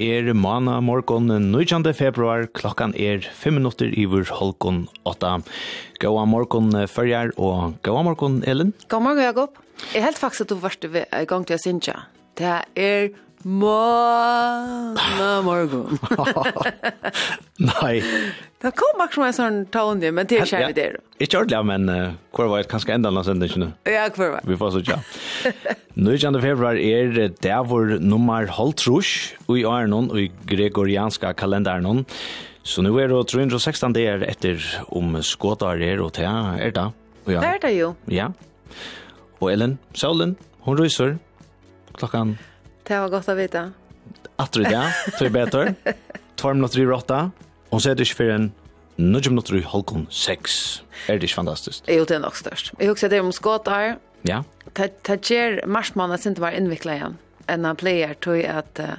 er mana morgon 19. februar, klokkan er 5 minutter i vår holkon 8. Gåa morgon førjar, og gåa morgon Ellen. Gåa morgon Jakob. Jeg er helt faktisk at du varst i gang til å synge. Det er Måne morgon. Nei. Det kom akkurat som en sånn tone, men til skjer vi det. Ikke ordentlig, men uh, hvor var det kanskje enda noen sender ikke Ja, hvor var det? Vi får så tja. Nå februar er det vår nummer halvtrus i Arnon og i gregorianska kalenderen. Så nu er det 316 dager etter om skåtar er og til er det. Ja. Det er det jo. Ja. Og Ellen, Saulen, hun ryser klokkan Det var godt å vite. Atter i det, for bedre. Tvarm minutter i råtta. Og så er det ikke for en nødvendig minutter i halvkon seks. Er det ikke fantastisk? Jo, det er nok størst. Jeg husker det om skåter. Ja. Det gjør marsmannen sin til å være innviklet igjen. Enn han pleier tog at uh,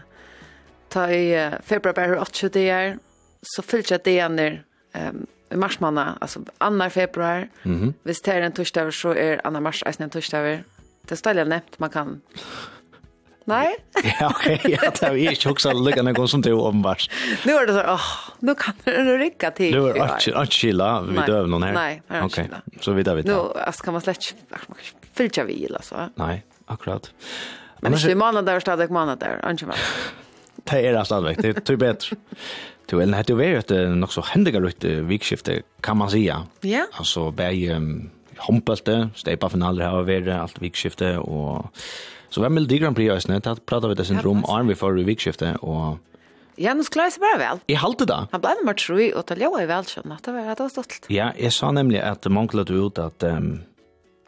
ta i uh, februar bare 8 dager, så fyller jeg det igjen der um, i marsmannen, altså 2. februar. Mm -hmm. Hvis det er en torsdag, så er 2. mars eisen en torsdag. Det er stille nevnt, man kan Nei? ja, ok. Ja, det tar ju inte också lucka när går som det åpenbart. Nu er det så, åh, nu kan du rycka til. Nu er det ikke chilla vi døver noen döv någon här. Nej, okej. Okay. Så vi där vi tar. Nu ska man släcka, man kan fylla vi altså. Nei, akkurat. Men det är månad där stadigt månad där, inte mer. Det er det stadigt, det är typ bättre. Du eller jo vært et nok så händiga lite vikskifte kan man säga. Ja. Altså, bäj um, Hompelte, stepa finaler har vært alt vikskifte och Så vem vill Grand Prix just Da Det pratar vi det rom, arm vi för i vikskiftet och Janus Klaus bare vel. Jeg halte det. Han ble nummer tre, og det lå i vel, skjønne. Det var rett og stolt. Ja, jeg sa nemlig at mange lød ut at, um,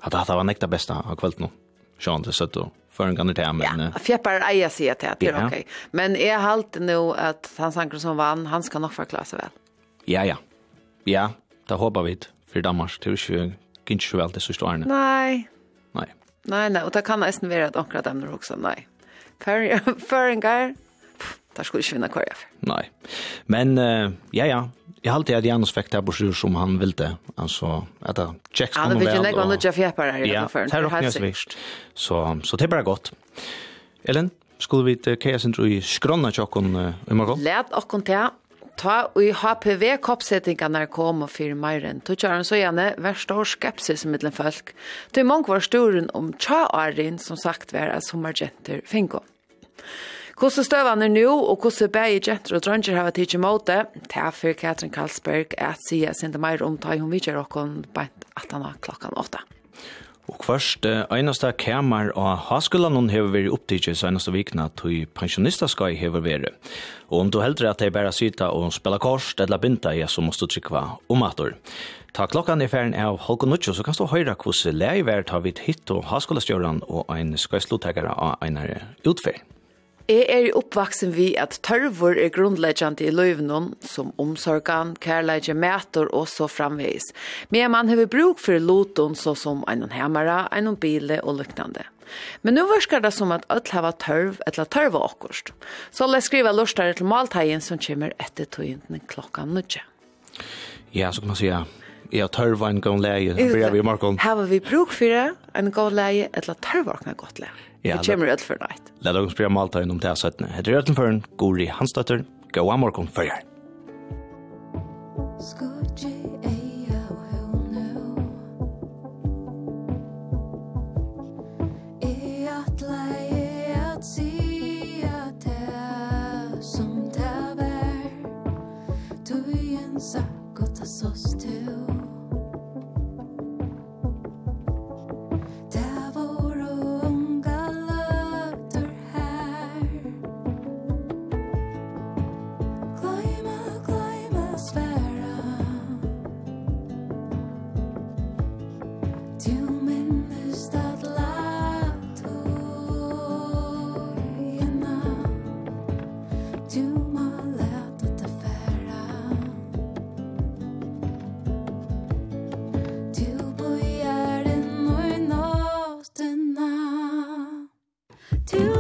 at det var nekta beste av kvelden nå. Sjån, det søtt og för en gang till men ja, fjeppar eier sier til at det är ok. Men jeg halte nå at han sanker som vann, han ska nog förklara seg vel. Ja ja. Ja, det håper vi for Danmark till 20 kanske väl det så stående. Nei, Nei. Nei, nei, og det kan nesten være at akkurat dem nu också, nej. Föringar, där skulle inte vinna kvar Nei, men uh, ja, ja, jeg har alltid att Janus fikk det här brosyr som han ville. altså, at det checks honom väl. Han vill ju lägga Jeff Jeppar her, i alla fall. Ja, det här är visst. Så, så det er bare godt. Ellen, skulle vi til Kaja Sintro i skrona uh, i morgon? Lät och kontea ta i HPV-koppsettingarna kom og fyrir meiren. Tu tjaran så gjerne vær stor skepsis mittlen folk. Tu mong var storen om tja Arin som sagt var at sommergenter finko. Hvordan støvan er nå, og hvordan begge jenter og dranger har vært ikke måte, det er for Katrin Karlsberg at sier jeg sender mer om ta i hun vidtjer okken beint 18 klokkan 8. Og først, einaste kæmar av haskolan hon hever veri opptidje senaste vikna til pensjonister skal hever veri. Og om du heldre at de bare sita og spela kors, eller binta, ja, så måst du trykva om ator. Ta klokkan i ferien av Holko Nutsjo, så kan du høyra hvordan leivert har vi hitt og haskolastjøran og ein skøyslottekare av einare utferd. Jeg er oppvaksen vi at tørvor er grunnleggjant i løyvnum, som omsorgan, kærleidje, mætor og så framveis. Men man har bruk for loton, så som en hemmara, en bile og lyknande. Men nu verskar det som at alt hava tørv, etla tørva okkurst. Så la skriva lorstare til maltegjen som kommer etter tøyenten klokkan nødje. Ja, så kan man säga, ja, tørva en gång leie, börjar vi i morgon. Hava vi bruk for en gång leie, etla tørv okna gott leie. Ja, det kommer ut for nøyt. La dere spørre om alt om det er 17. Heter Røttenføren, Gori Hansdøtter, Gåa Morgon Førjer. Skutje Sakkota sostu to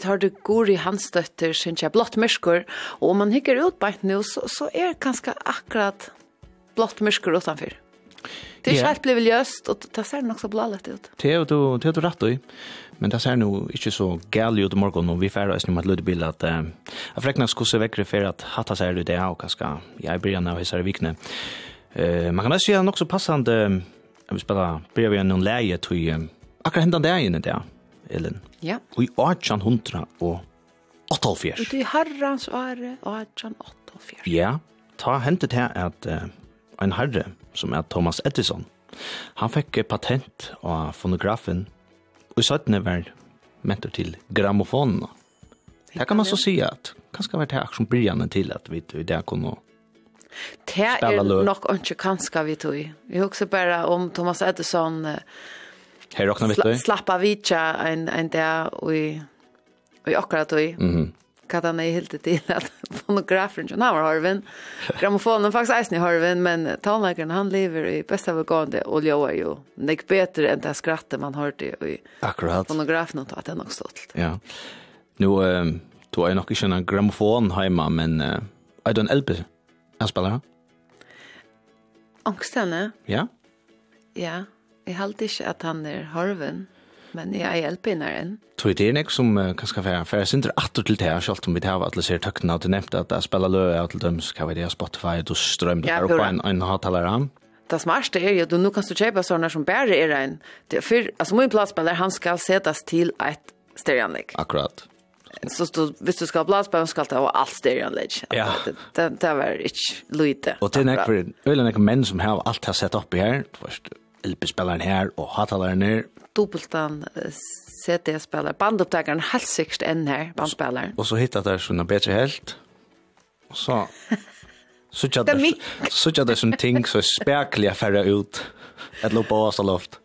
vi tar det i hans døtter, synes jeg, blått mysker, og om man hikker ut beint nå, så, så er det ganske akkurat blått mysker utanför. Det er ikke helt blivit ljøst, og det ser nok så blalet ut. Det er du, det du rett i, men det ser nå ikke så gæl ut i morgen, og vi færre oss med et lydbil at uh, jeg frekna skosse vekker for at hatta ser ut det her, og ganske jeg blir gjerne av i vikne. Uh, man kan også gjøre nok så passende, jeg vil spille, blir vi noen leie til akkurat hendan det er inne det, ja. Ellen. Ja. Og i 1800 og 84. Og i herrans herrens åre 1884. Ja, ta hentet her at uh, en herre som er Thomas Edison, han fikk patent av fonografen, og i 17 var mentor til gramofonen. Det kan man så si at kanskje var det her som brygjene til at vi i det kunne spela løp. Det er nok ikke kanskje vi tog. Vi husker bare om Thomas Edison, uh, Här rocknar vi då. Slappa vicha en en där och och akkurat då. Mhm. Kan han är helt till att fonografen John Howard Harvin. Grammofonen faktiskt är snygg Harvin men tonläkaren han lever i bästa vagande och jag är ju näck bättre än det skrattet man hörde i. Akkurat. Fonografen har att den också stolt. Ja. Nu ehm då är nog inte en grammofon hemma men uh, I don't help. Jag spelar. Angstene? Ja. Ja. Jeg halte ikke at han er harven, men jeg er hjelpinaren. Så det er nek som uh, kan skaffe her, for jeg synder atter til det her, selv om vi tar alle ser tøkken av det nevnt, at jeg spiller løy av til dem, så kan vi det Spotify, du strømmer det her oppe en, en hattaler Det smarste er jo, du nu kan du kjøpe sånne som bare er en, det er for, altså min plassspiller, han skal setas til et stereoanlegg. Akkurat. Så du, hvis du skal ha på skal det ha alt stereoanlegg. Ja. Det, det, det var ikke lite. Og det er nekver, øyne nekver menn som har alt har sett oppi her, først, LP-spilleren her og hattaleren her. Dobbeltan CD-spiller, bandopptakeren helt sikkert enn her, bandspilleren. Og så hittet jeg sånne bedre helt. Og så... Så det sucha det som ting så spärkliga færre ut. Et lopp av oss loft.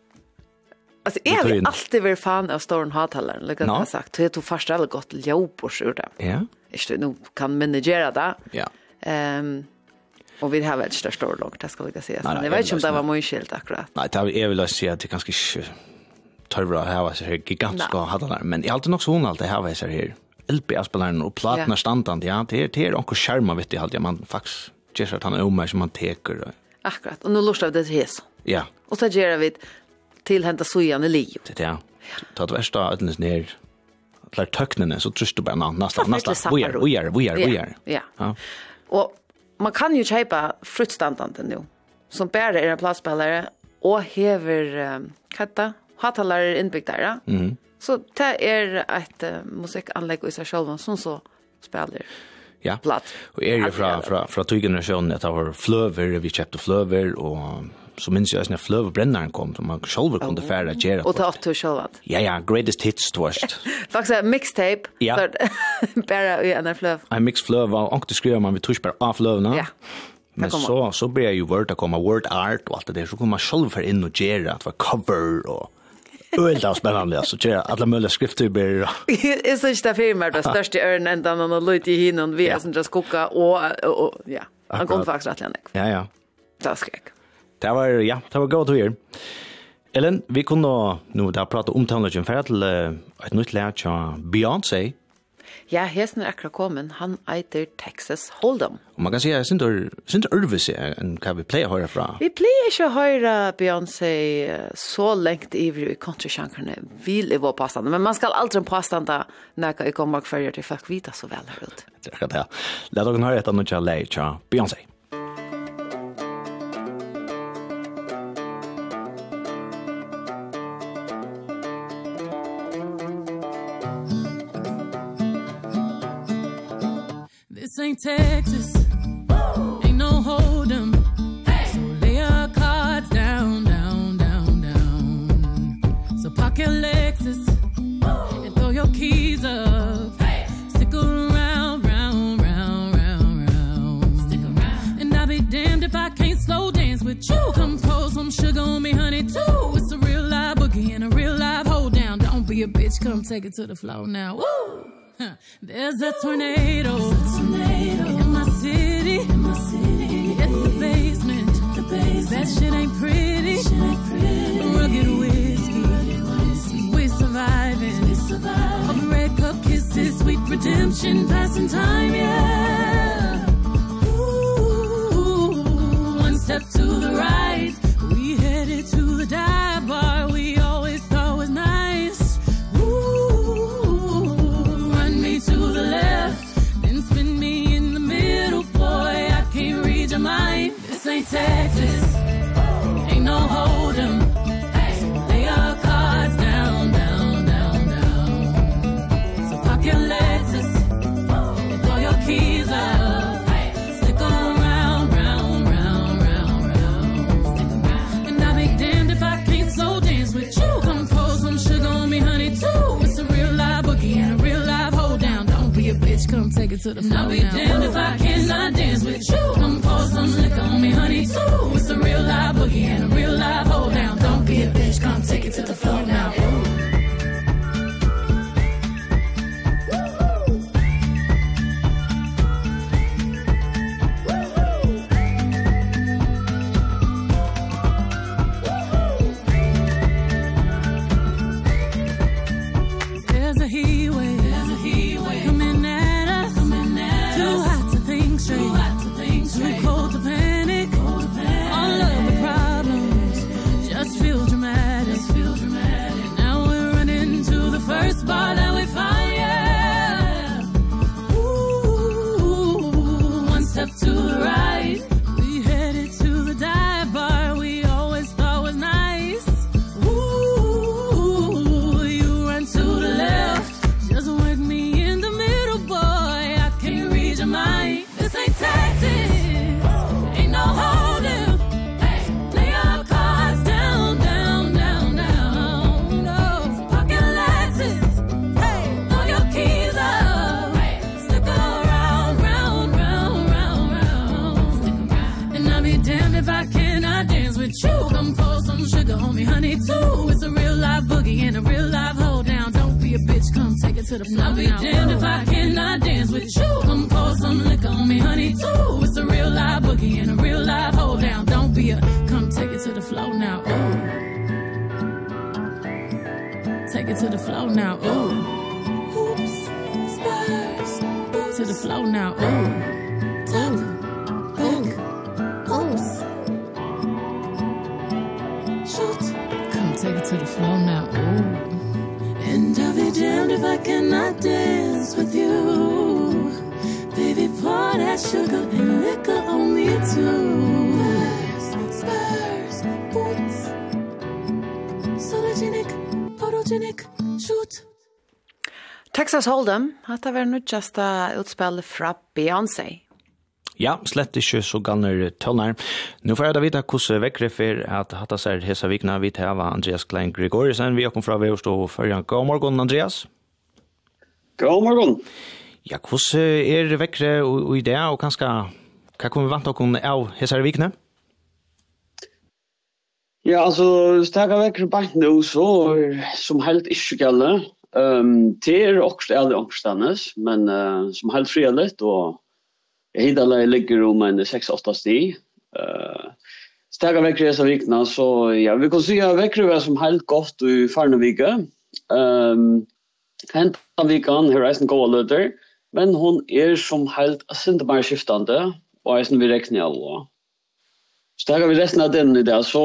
Alltså är vi alltid vi fan av Storm Hathallen, lika no. jag sagt. Det tog först väl gott jobb och så. Ja. Är det nu kan managera det. Ja. Ehm Och vi har väl största orlog, det ska jag säga. Men det var inte om det var mycket skilt akkurat. Nej, det är väl att säga att det kanske inte tørra hava seg her gigantiska hattar, men jeg alltid nok så hun alltid hava seg her LP-spilleren og platna ja. standant, ja, det er, det er onko skjerma, vet jeg alltid, man faktisk gjør at han er omar som man teker. Akkurat, och nu lustar vi det till hes. Ja. Och så gjør vi till hända sujan i liv. Det er, ja. Ta det verst av ødelnes ned, klart tøknene, så trus du bare, nasta, nasta, vi er, vi er, vi er, vi er. Ja. ja och man kan ju köpa fruktstandande nu som bara är en plastspelare och hever um, katta hatalare inbyggda där. Mm. Så det är ett uh, musikanlägg i sig själv som så spelar. Ja. Platt. Och är ju från från från tog generationen att ha flöver vi köpte flöver och så minns jag när Flöv Brännaren kom, så man själv kunde färda Gerard. Och ta åt till själv. Ja, ja, greatest hits tvärs. Faktiskt mixtape. Ja. Bara i en Flöv. En mix Flöv var också skriver man vi tusch bara av Flövna. Ja. Men så så blir ju Word att komma Word Art och allt det där så kommer man själv för in och göra att vara cover och Ölda spännande alltså tjä alla möjliga skrifttyper. Är så inte filmer det största örn ända någon lut i hinnan vi är som just koka och ja. Han kom faktiskt rätt länge. Ja ja. Det skräck. Det var, ja, det var godt å gjøre. Ellen, vi kunne nå da prate om tannløkken for til et nytt lær til Beyoncé. Ja, hesten er akkurat kommet. Han eiter Texas Hold'em. Og man kan si, at jeg synes det er øvelse enn hva vi pleier å høre fra. Vi pleier ikke å høre Beyoncé så lengt ivrig i kontrasjankerne. Vi lever vår påstand. men man skal aldri påstande når jeg kommer og følger til folk vita så vel her ut. Det er akkurat det. La dere høre etter noe til til Beyoncé. Beyoncé. Texas. Ain't no hold hey! So lay your cards down, down, down, down. So park your Lexus And throw your keys up! Stick around, round, round, round, round. Stick around. And I'll be damned if I can't slow dance with you. Come pour some sugar on me, honey, too. It's a real live boogie and a real live hold down. Don't be a bitch, come take it to the floor now. Woo! There's a tornado. There's a tornado in my city. In my city. Hit the basement. The basement. That shit ain't pretty. Shit ain't pretty. Rugged whiskey. Rugged whiskey. We surviving. We surviving. Of red cup kisses, sweet redemption, passing time, yeah. Ooh, one step to the right. We headed to the dive bar. We your mind, this ain't Texas. Ain't no holdin' it to the floor I'll be damned if I cannot dance with you. Come pour some liquor on me, honey, too It's a real live boogie and a real live hold down. Don't be a bitch, come take it to the floor now. too. It's a real life boogie and a real life hold down don't be a bitch come take it to the floor. I'll be damned if I cannot dance with you come pour some liquor on me honey too. It's a real life boogie and a real life hold down don't be a come take it to the floor now oh take it to the floor now oh oops spurs to the floor now oh I can't I dance with you Baby, pour that sugar and liquor on me too Spurs, spurs, boots Sologenic, photogenic, shoot Texas Hold'em, hatt av er nødgjasta utspill fra Beyoncé. Ja, slett ikke så ganger tønner. Nå får jeg da vite hvordan vekkere for at hatt av seg hese vikene vi til Andreas Klein Gregorisen. Vi er kommet fra Vøvstå og førjan. God morgen, Andreas. God morgon. Ja, hvordan er vekkre og i det, og kanskje, hva kommer vi vant dere av hessere vikene? Ja, altså, stakka vekkere bant nå, så er som helt ikke gale, um, det er også alle omstandes, men uh, som helt fri og jeg hittar det ligger om en 6-8 sti, uh, Stakka vekkre hessere vikna, så ja, vi kan si at vekkre var som helt godt i farne vike, um, hent Av vikan har reisen gåa løter, men hon er som heilt sinte bare skiftande, og reisen vi rekne av også. Så vi resten av den i dag, så,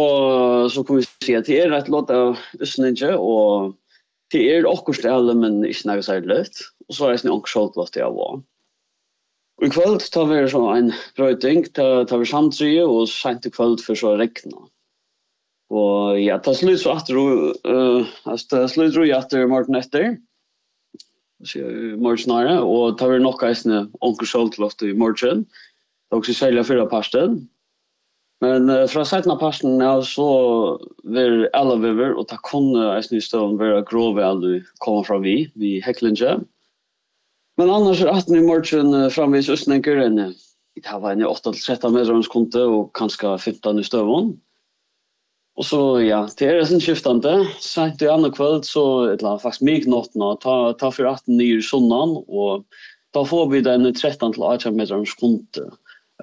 så kan vi se at det er et låt av Østninge, og det er akkurat alle, men ikke noe særlig løft. Og så er reisen akkurat skjølt låt det av også. Og i kvöld tar vi så en brøyting, tar, tar vi samtrye, og sent i kvöld for så regna. Og ja, ta slutt så atter, du, uh, det slutt slut at atter morgen etter, morgenare, og tar vi nok eisne onker soltloft i morgen, det er også særlig fyra parsten. Men uh, fra seiten av parsten ja, så vil alle viver, og ta kunne eisne i støvn være grove alle du kommer fra vi, vi heklinge. Men annars er 18 i morgen uh, framvis østnenker enn, det var enn 8-13 meter hans konte, og kanskje 15 i støvn. Og så ja, det er sin skiftande. Sent i andre kveld, så er det faktisk mye något nå ta ta for 18 nya sunnan og da får vi den 13 til 18 meter sekund. Eh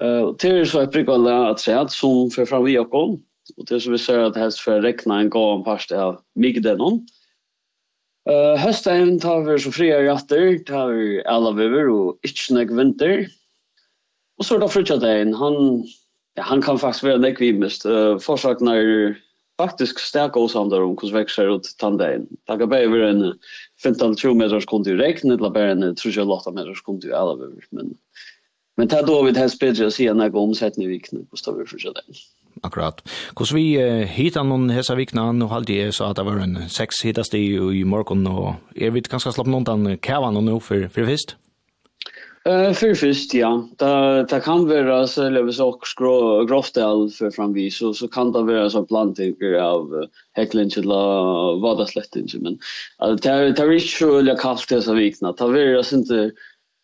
Uh, det är så att brukar lära att säga att som för fram vi och kom och det så vi ser att helst för räkna en gång fast av mig den om. Eh hösten tar vi så fria jatter, tar vi alla viver och inte näck vinter. Och så då fruktar det han Ja, han kan faktisk være nekk vimest. Uh, Forsakene er faktisk sterk åsander om hvordan vekser ut tanndeien. Det kan bare være en 15-20 meters kund i regn, eller bare en 38 meters kund i alver. Men, men det er da vi helst bedre å si enn jeg går omsettende i vikene, hvordan vi fortsatt det. Akkurat. Hvordan vi uh, hittar noen hesa vikna, nå halte jeg så at det var en seks hittast i, i morgen, og er vi ganske slapp noen den kævan nå for, for fyrst? Ja. Eh för först ja, där där kan vara så eller så skrå groftel för framvis så så kan det vara så planting av häcklen till vad det slett inte men att tar det vi ju eller kallt så vikna tar vi oss inte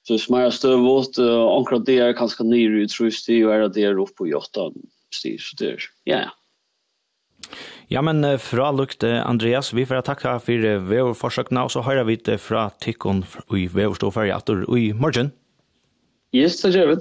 så smärre stövåt ankrat det är ganska nyr trusti och är det är upp på jottan styr så det ja Ja, men fra lukt, Andreas, vi får takka for försök og så hører vi det fra Tikkon i Veverståferie, at du i morgen. Yes, det gör vi.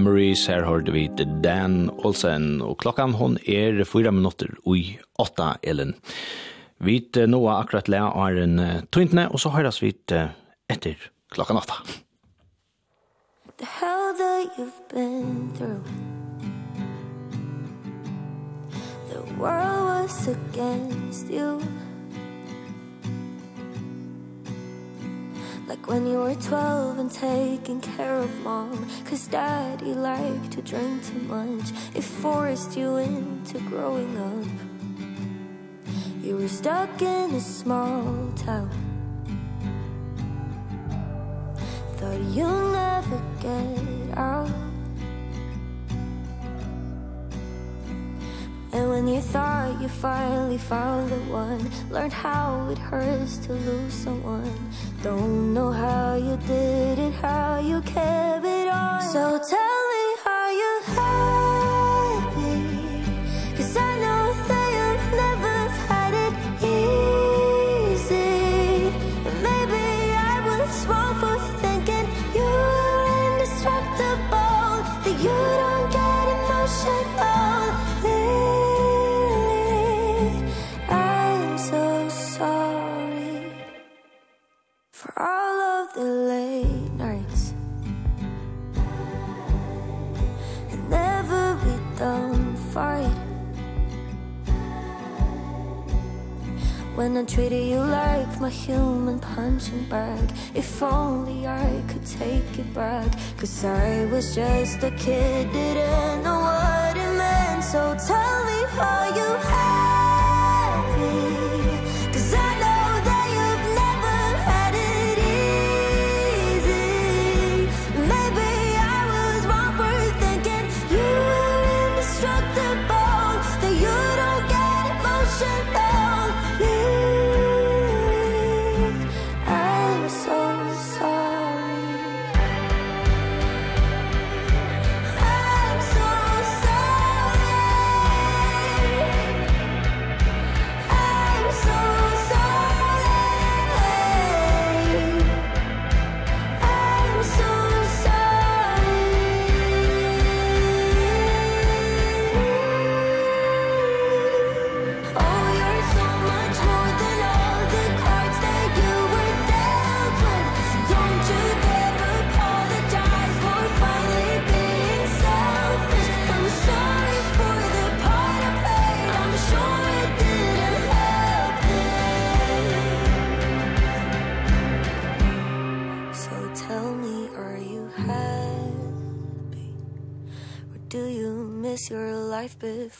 Memories, her hørte vi til Dan Olsen, og klokkan hon er fyra minutter ui 8, Ellen. Vi nå er akkurat lea av en tøyntene, og så høres vi etter klokkan åtta. The hell that you've been through The world was against you Like when you were 12 and taking care of mom. Cause daddy liked to drink too much. It forced you into growing up. You were stuck in a small town. Thought you'll never get out. And when you thought you finally found the one Learned how it hurts to lose someone. Don't know how you did it, how you kept it on So tell me how you had When I treated you like my human punching bag If only I could take it back. Cause I was just a kid, didn't know what it meant. So tell me how you had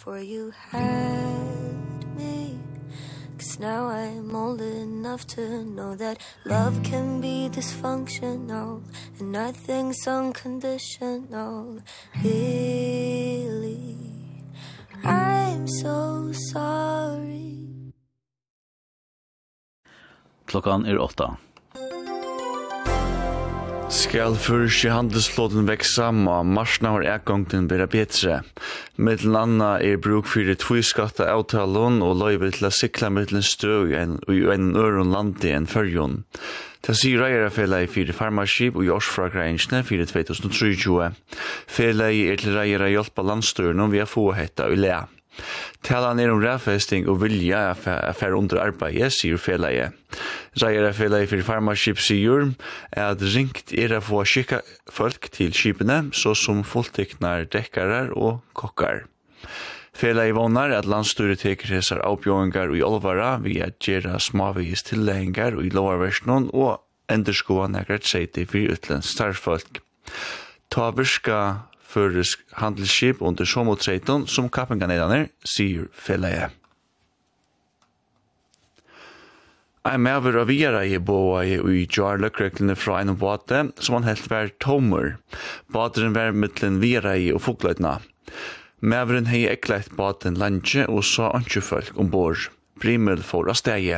for you had me. Cause now I'm old enough to know that love can be dysfunctional And nothing's unconditional, really I'm so sorry. Klokkan er åtta. Skal fyrst handelsflåten veksa, ma marsna har ekgongten bera betre. Mittlen anna er bruk fyrir tviskatta avtalon og loive til a sikla mittlen støg en, og en øron landi enn fyrjon. Ta sier reierafela i fyrir farmarskip og jorsfra greinsne fyrir 2023. Fela i er til reiera hjelpa landstøren vi har få hetta i lea. Talan er om rævfesting og vilja er fære under arbeid, sier feleie. Reier er feleie for farmaskip sier at ringt er å få skikka folk til skipene, så som fullteknar dekkarar og kokkar. Fela i vonar at landstyret teker hesar avbjøringar i olvara vi at gjera smavis tilleggingar i lovarversjonen og enderskoa nekrat seiti fyrir utlensk starfolk. Ta virka førisk handelsskip under Somo 13 som kappinganedaner, sier felleie. Ein mever av vira i boa i ui jar løkreklene fra en båte som han helt var tomer. Båteren var mittlen vira i og fokløytna. Meveren hei ekleit vatn landje og sa anki folk ombord. Brimel for av stegi.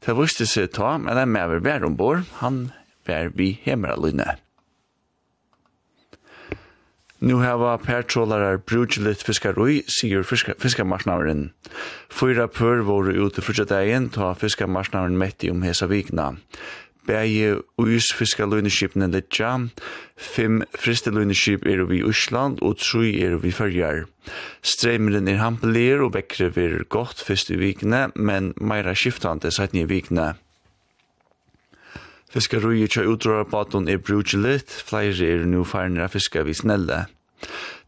Det viste seg ta, men ein mever var ombord, han var vi hemmeralunne. Nu hava pertrålarar fiskar fiskarui, sigur fiskamarsknavaren. Fyra pør voru ute frutja dagen, ta fiskamarsknavaren metti om hesa vikna. Bægi uis fiskaluneskipne litja, fem fristeluneskip eru vi Ísland og trúi eru vi fyrjar. Streimeren er hampelir og bekkrever gott fyrst i vikne, men meira skiftande sætni i vikne. Fiskeriet tja utdrarbaton er brudgelit, flere er nu av fiskar vi snelle.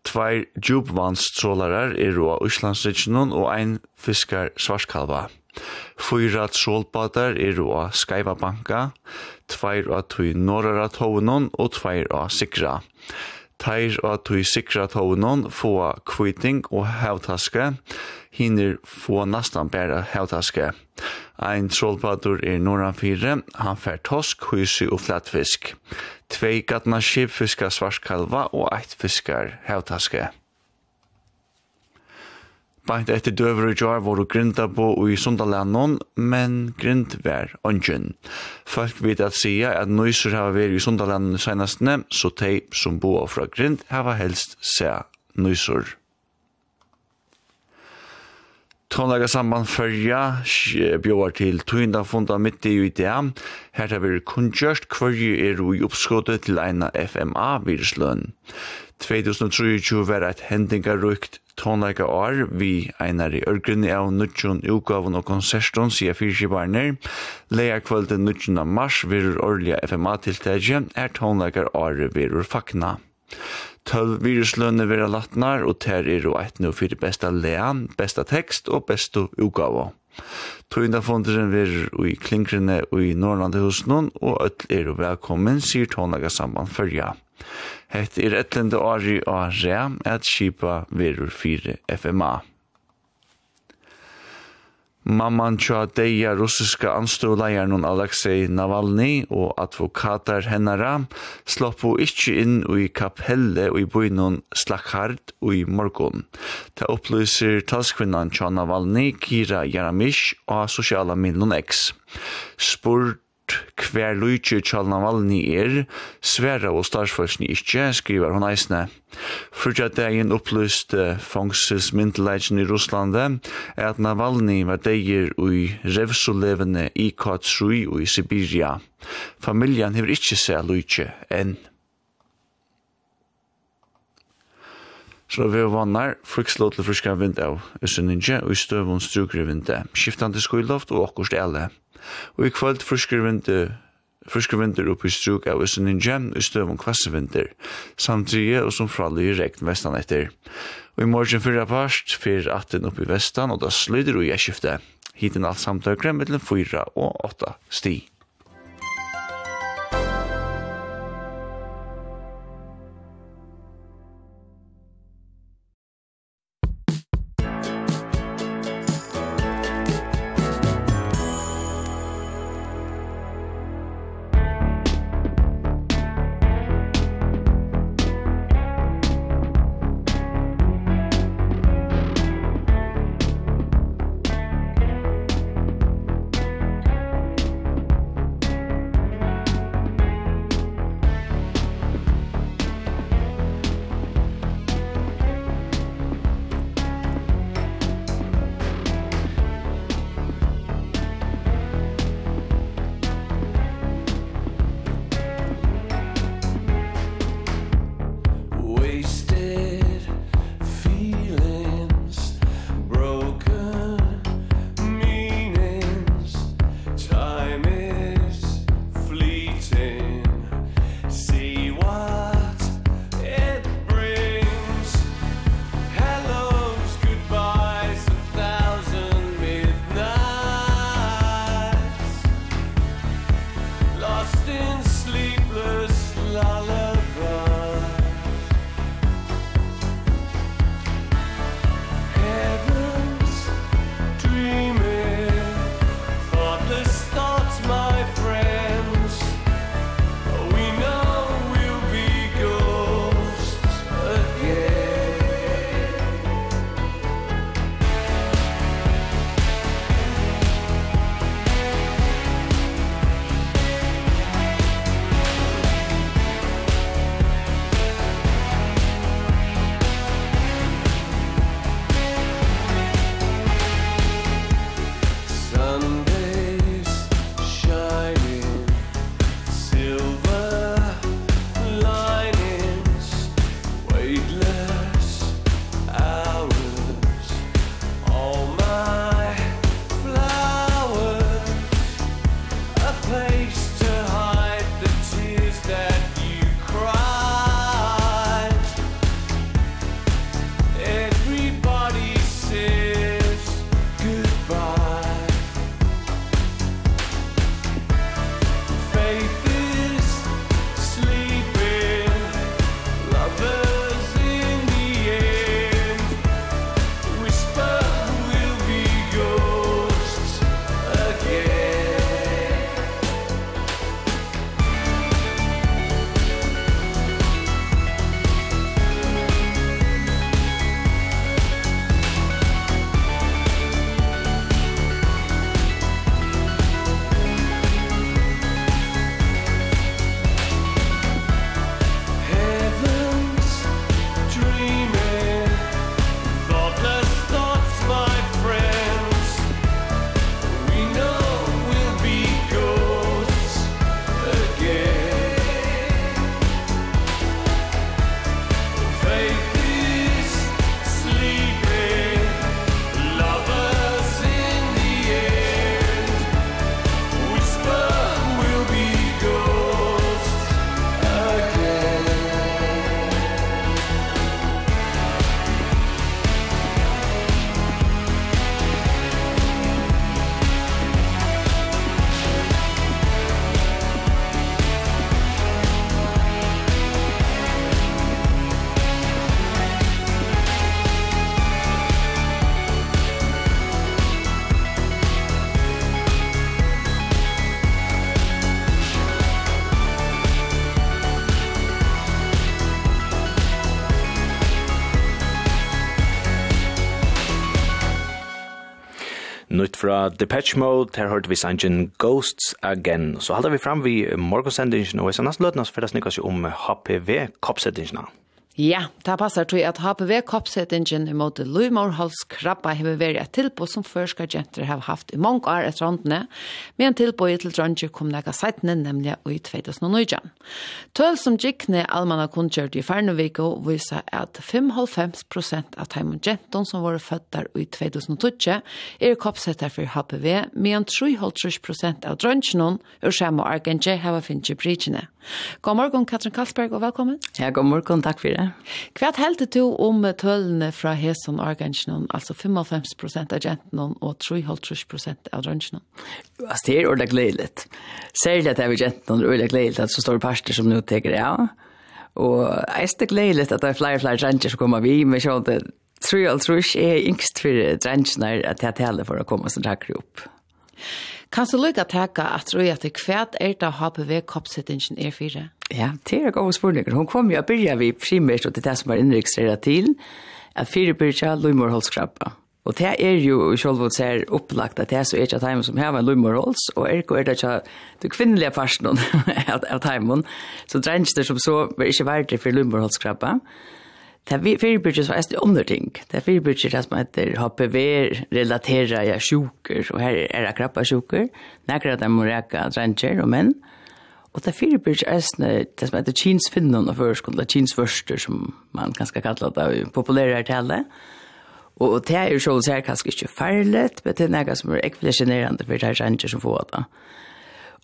Tveir djupvannstrålarar er av Íslandsriksjonen og ein fiskar svarskalva. Fyra trålbadar er av Skaiva Banka, tveir av tui norrara tovnån og tveir av Sikra. Teir av tui Sikra tovnån få kviting og hevtaske, hinner få nastan bæra hevtaske. Hevtaske. Ein trollpadur er norran fire, han fer tosk, hysi og flatfisk. Tvei gatna skip fiskar svarskalva og eitt fiskar hevtaske. Beint etter døver og jar var grinda på i Sundalennon, men grind var ongen. Folk vet at sia at nøyser hava vært i Sundalennon senastne, så tei som bo fra grind hava helst se nøyser. Tonlaga samband fyrja bjóar til tøynda funda mitt i UDA. Her har vi kunngjørst hverju er i oppskåttet til eina FMA-virusløn. 2023 var et hendingarukt tonleika år vi einar i ørgrunni av nutjon utgavun og konserton sier fyrkibarner. Leia kvölden nutjon av mars virur årliga FMA-tiltagje er tonleikar år virur fakna. 12 viruslønne vera latnar, og ter er og eit nu fyrir besta lean, besta tekst og besta ugava. Tøynda fonderen vir i klingrene og i Norrlande hos noen, og öll er og velkommen, sier Tånaga samband fyrja. Hett er etlende ari og rea at skipa virur 4 FMA. Mamman tja deia russiska anståleieren Alexei Navalny og advokater hennara sloppo ikkje inn i kapelle og i bøynon Slakhard og i morgon. Ta opplyser talskvinnan tja Navalny Kira Jaramish og sosiala minnen X. Spurt hver lujtje Kjall Navalny er, sværa og starsfalsni ikkje, skriver hon eisne. Fyrtja dagen opplyste fangses myndelegjen i Russlande at Navalny var deir ui revsolevene i Katsui og i Sibiria. Familjan hever ikkje seg lujtje enn. Så vi vannar frikslå til friska vind av Østøninge og i støvun strukre i vindet, skiftande skyloft og okkurst ele. Og i kvöld frusker vinter, frusker vinter oppe i struk av Østen Ingen i støv om kvasse vinter, samtidig og som fralig i regn vestan etter. Og i morgen fyrra parst, fyr 18 oppe i vestan, og da slider og jeg skiftet. Hiten alt samtøkre mellom 4 og 8 stig. fra Depeche Mode, her hørte vi sangen Ghosts Again. Så halda vi fram vi morgonsendingen, og i ser løtene, så fyrir det snikker om HPV-koppsettingene. Ja, det passer til at HPV-koppsettingen imot Løymorholds krabba har vært et tilbud som førska jenter har haft i mange år etter åndene, med en tilbud i til dronje kom nega seitene, nemlig i 2009. Tøl som gikk ned allmanna kundkjørt i Ferneviko viser at 95 prosent av teimen jentene som var fødder i 2012 er koppsetter for HPV, med en 3,5 prosent av dronjene og skjema og argentje har finnet brydgjene. God morgen, Katrin Kalsberg, og velkommen. Ja, god morgen, takk for det. Hva heldte du om tølene fra Heson Argentinum, altså 55% av gentenen og 3,5% av drøngenene? Altså, det er ordentlig gledelig. Særlig at jeg vil det er ordentlig gledelig at så står parter som nå teker av. Og jeg er gledelig at det er flere og flere drenger som kommer vi, men sånn det tror jeg tror ikke er yngst for drengene at jeg taler for å komme som takker opp. Kan du lykke til at jeg at det er er det HPV-koppsettingen er fire? Ja. Ja, det er gode spørninger. Hun kom jo og begynte vi primært, og det er det som var innregistreret til, at fire begynte Løymorholdskrabba. Og det er jo selv sjølvått ser opplagt at det er så er ikke at som har en Løymorholds, og er ikke det ikke det kvinnelige personen av heimen, så drengster som så var ikke verdt for Løymorholdskrabba. Det er fire byrja som er andre ting. Det er fire byrja som heter HPV-relatera ja, sjuker, og her er det krabba sjuker. Nekker at de må reka drenger og menn. Og det fyrir byrj eisne, det som heter kinsfinnen og førskund, er kinsvørster, som man kan skal kalla det, i populære tale. Og det er jo sjål sær kanskje ikke farligt, men det er noe som er ekvilisjonerande for det er ranger som får det.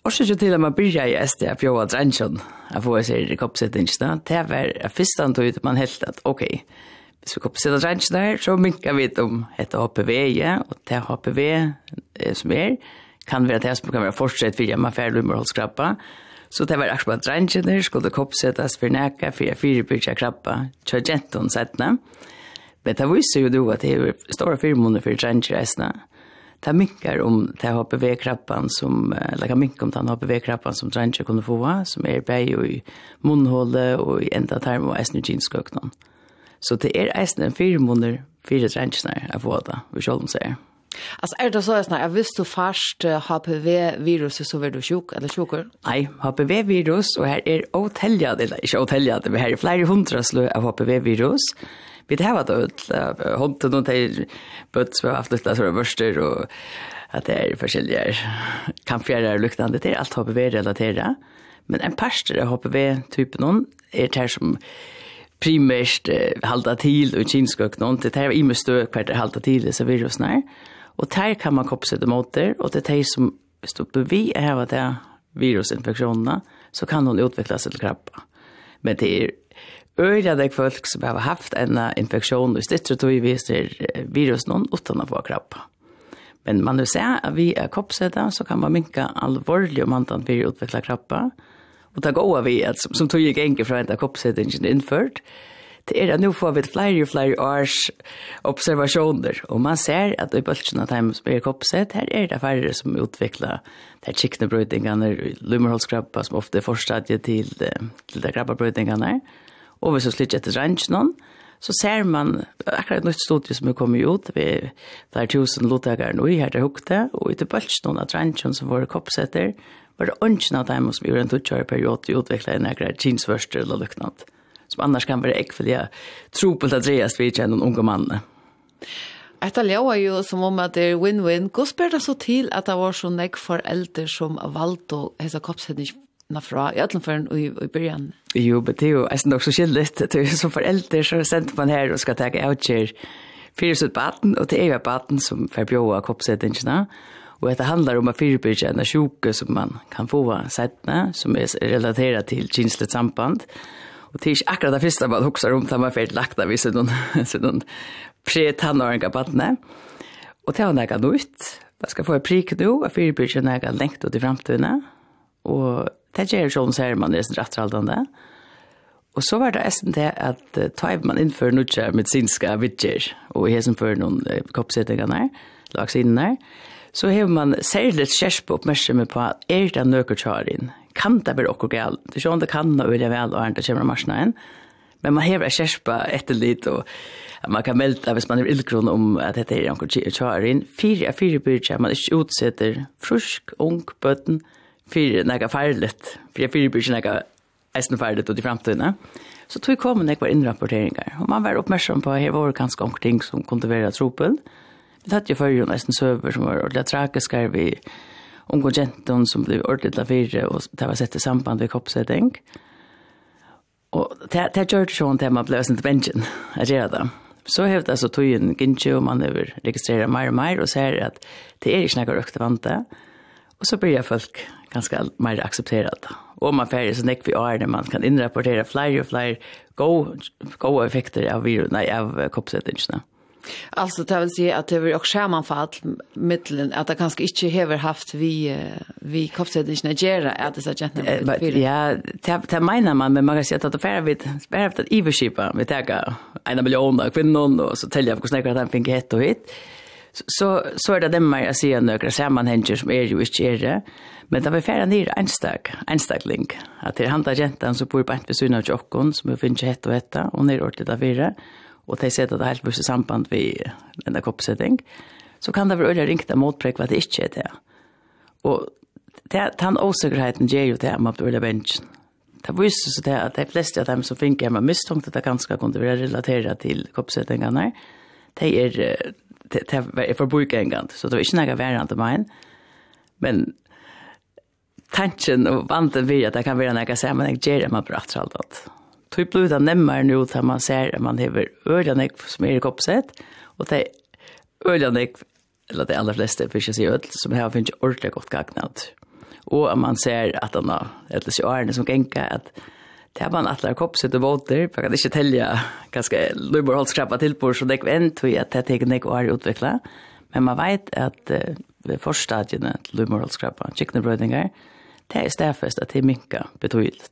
Og så til at man byrja i SD av bjóa dransjon, av hva sier i koppsettingsna, det var fyrst an tog man helt at, ok, hvis vi koppsettar dransjon her, så minkar vi om et HPV, ja, og det HPV som er, kan være det som kan være fortsett fyrir man færlummer holdskrappa, Så det var akkurat drengene, skulle koppsettes for nækka, for jeg fyrer firebyrkja krabba, kjør genton settene. Men det viser jo då at det er store firmoner for drengene Det minkar om det har bevegkrabban som, eller kan minka om det har bevegkrabban som drengene kunne få, som er bæg i munnhålet og i enda term og eisen i ginskøknen. Så det er eisen en firmåner for drengene å få det, vi selv om sier. Alltså är det så att när jag du först HPV-virus så var du sjuk eller sjuker? Nej, HPV-virus och här är otäljade, eller är inte otäljade, men här är flera hundra slö av HPV-virus. Vi det här var då hunden och det böts med haft lite så värster och att det är forskjelliga kampfjärar och liknande till allt HPV-relaterat. Men en parster av HPV-typen är det här som primärt eh, halda til og kinskøknon, det er imestøk hvert er halda til disse virusene her. Og der kan man kopse mot det, og det er de som på vi er av det virusinfeksjonene, så kan hon utvecklas seg til krabba. Men det er øyla deg folk som har haft en infeksjon og stytter tog viser virusen utan å få krabba. Men man nu ser at vi er koppsetta, så kan man minka alvorlig om antan vi utvikla krabba. Og det går vi, som, som tog ikke enkelt fra en koppsetting innført, det er at nå får vi flere og flere års observasjoner, og man ser at i bøltsjene av dem som er koppsett, her er det færre som utvikler de kiknebrøytingene, lummerholdskrabba som ofte er forstadiet til, til de krabbabrøytingene, og hvis vi sliter etter rangen så ser man akkurat et nytt studie som er kommet ut, vi der tusen lottakere nå i her til hukte, og i til bølgen av rangen som var koppsetter, var det ønsken av dem som gjorde en tutsjare periode utviklet en akkurat kinsvørster eller lyknant. Mm som annars kan vara äckliga tropelt att drejas vid en unga man. Etter ljøa jo som om at det er win-win. Hvordan spør det så til at det var så nek foreldre som valgte å hese koppsendingene fra i Øtlandføren og i, i byrjan? Jo, men det er jo nesten også skyldigt. Som foreldre så sendte man her og skal ta avgjør fyrir sitt baden, og det er jo baden som forbjøa koppsendingene. Og dette handlar om at fyrirbyrja en sjuke som man kan få av som er relaterat til kinslet samband. Og Och det är akkurat det första man huxar om att man får lagt av i någon pre-tannåringar på vattnet. Och det var något nytt. Jag ska få en prik nu och fyrbyrsen när jag längt ut i framtiden. Och det är ju sån så här man är rättraldande. Och så var det ästen det att ta man inför nutja medicinska vidger och hesen för någon koppsättningar där, lagsinnen där. Så har man särskilt på uppmärksamhet på att är det nökertjarin kan det være okkur galt. Det er sånn det kan og vilja vel og andre kommer marsna inn. Men man hever kjerspa etter litt, og man kan melda hvis man er ildgrunn om at dette er anker tjarin. Fyre av fyre byrja, man ikke utsetter frusk, ung, bøtten, fyre nega farligt. Fyre av fyre byrja nega eisen farligt ut i framtiden. Så tog kom nek var innrapporteringar, og man var oppmerksom på at her var ganske anker ting som kunne være tropel. Vi tatt jo fyrir jo nesten søver som var ordentlig tragiskar vi unge jenten som blev ordentligt fire, og det var sett i samband med koppsetting. Og det, det gjør det sånn til man ble sin bensin, jeg gjør det. Så har det altså togjen gynnsi, og man har registreret mer og mer, og ser at det er ikke noe røkte vante. Og så blir folk ganske mer aksepteret. Og man færre så nekk vi det man kan innrapportere flere og flere gode, gode effekter av, virus, nei, av koppsettingene. Mm. Alltså det vill säga att det var också sammanfall mittlen att det kanske inte hever haft vi vi kroppssättningen att göra att det så att Ja, det det menar man men man kan säga att det färd vid spärrat att iverskipa vi tar en miljon och kvinnor och så täljer jag hur snäcker att han fick hett och hit. Så så är det dem jag ser några sammanhänger som är ju inte är det. Men det var färre ner en stack, en enstag, link. Att det handlar gentan så bor på ett besynna av jockon som vi finner hett och hetta och ner ordentligt av virre og de sier at det er helt buss i samband ved denne koppsetting, så kan det være øyne ringte motprek hva det ikke er det. Og det, den åsikkerheten gjør jo det om at øyne bensjen. Det viser seg det at de fleste av dem som finner hjemme mistenkt at det ganske kunne være relateret til koppsettingene, de er, de, de er forbruket så det var ikke noe verre enn til meg. Men tanken og vanten vil at det kan være noe sammenheng gjør det man bra alt tog blir det nemmere nå til man ser at man hever øljene som er i koppsett, og det er øljene, eller det aller fleste, for ikke å si øl, som har finnes ordentlig godt gagnat. Og at man ser at han har, eller så årene som genker, at det er man atler koppsett og våter, for jeg kan ikke telle ganske løyborholdskrappa til på, så det er en tog at det er ikke år utviklet. Men man vet at uh, ved forstadiene til løyborholdskrappa, kikkenbrødinger, det er stedfest at det minker betydelig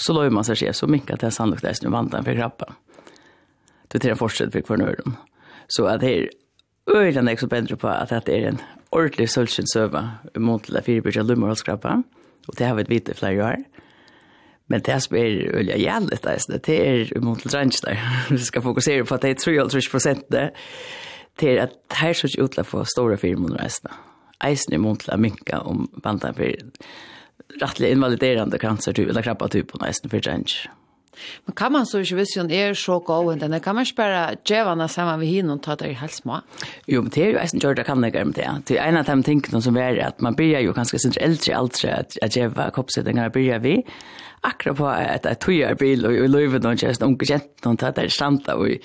så la man sig se så mycket att det är sannolikt att nu vantan för krabba. Det är en fortsätt för kvarnören. Så att det är öjlan är så bättre på att det är en ordentlig sölskynsöva mot det fyrbyrja lummerhållskrabba. Och det har vi ett vite flera år. Men det som är öliga jävligt där, det är mot det där. Vi ska fokusera på att det är 3,5 procent det. Det är att här så utla få stora firmor resten. Eisen är mot att minka om bantan för rettelig invaliderende cancer, typ eller krabba typ på nästan för change. Men kan man så ju visst hun är så gå enn kan man spara bare samma vi hinner ta det helt små? Jo, men det är ju nästan gjort det kan det med det. Det är en av de tingene som är att man blir ganska ganske sin äldre aldre att djeva koppsettinger börjar vi. Akkurat på att att tog er bil og i løyven og kjøst unge kjent noen tatt der standa og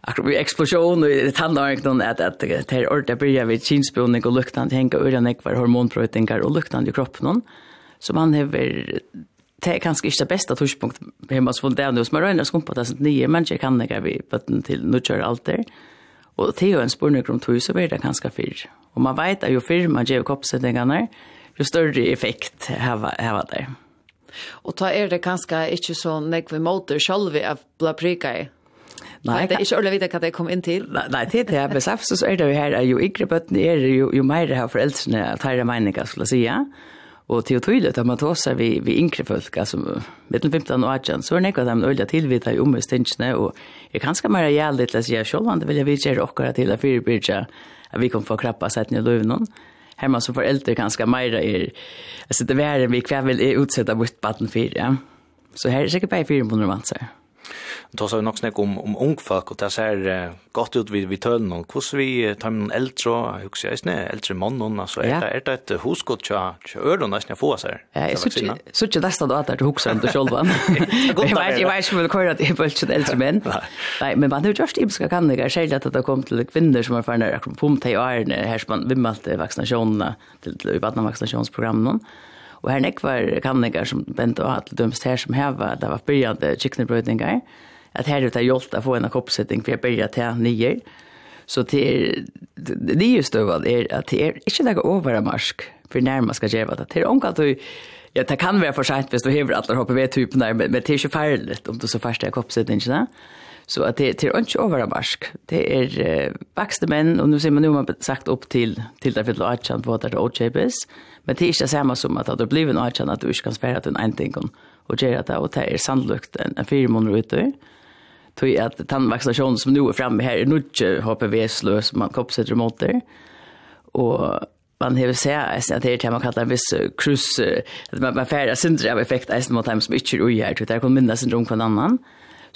akkurat vi handlar inte om att att det är ordet börjar vi chinspunning och luktan luktene ur den ekvar hormonprøytinger och luktan i kroppen. någon som han hever det er kanskje ikke det beste torspunkt hjemme hos folk det er noe som er røyne skumpa det er sånn nye mennesker kan ikke vi bøtten til nødgjør alter og det er jo en spørning om tog så blir det kanskje fyr og man vet at jo fyr man gjør koppsettingene jo større effekt har det. og da er det kanskje ikke så nekve måter selv vi er ble prika i Nei, det er ikke ordentlig vite hva det kom inn til. Nei, nei til det er besaft, så er det jo her, jo yngre bøttene er, jo, jo mer har foreldrene at her er meningen, skulle jeg si, Og til å tydligt att man tar seg vi, vi yngre folk, altså mellom 15 og 18, så er det ikke at de öliga tilvita i omhetstingarna. og jeg kan skal mer gärna lite att selv om det vil jeg vidare åkara til å fyrbyrja at vi kan få krappa sig till löven. Her man som foreldre kan skal mer er, altså det er vi kväll vil utsette vårt baden för, ja. Så her er är säkert bara fyra månader man säger. Då så vi nok snakk om, om ung folk, og det ser uh, godt ut vid, vid tølen, og hvordan vi uh, tar med eldre, jeg husker jeg, eldre mannen, altså, er, det, er det et hosgått tja til øren nesten jeg får? Ja, jeg så ikke nesten da at det er hokser om det selv, jeg vet ikke om det kører at jeg ikke eldre menn. Nei, men man har jo gjort kan det særlig at det kom til kvinner som har fannet akkurat pumpet i årene, her som man vimmelt vaksinasjonene, til, til, til, til, Og her nekvar kanningar som bent og hatt dømst her som heva, det var byrjande kiknebrøydingar, at her ute har hjulpet å få en koppsetting for jeg byrja til nyer. Så til det er støvad er at det er ikke det over marsk for når skal gjeva det. Det er omkalt du, ja, det kan være for sent hvis du hever alle hoppet ved typen der, men det er ikke ferdig om du så først er oppsettingen. Ja Så att det till inte överrask. Det är eh, män och nu ser man nu man sagt upp till till där för Archan vad det är Chebes. Men det är inte samma som att det blir en Archan att du inte kan svära att en ting och göra det och det är sannolikt en, en fyra månader ute. Tog att tandvaccinationen som nu är framme här är nog HPV-slö som man koppsätter mot det. Och man har sett att det är det man kallar en viss krus, att man färdas syndra av effekt mot dem som inte är ui här, det kan minnas syndrom från annan.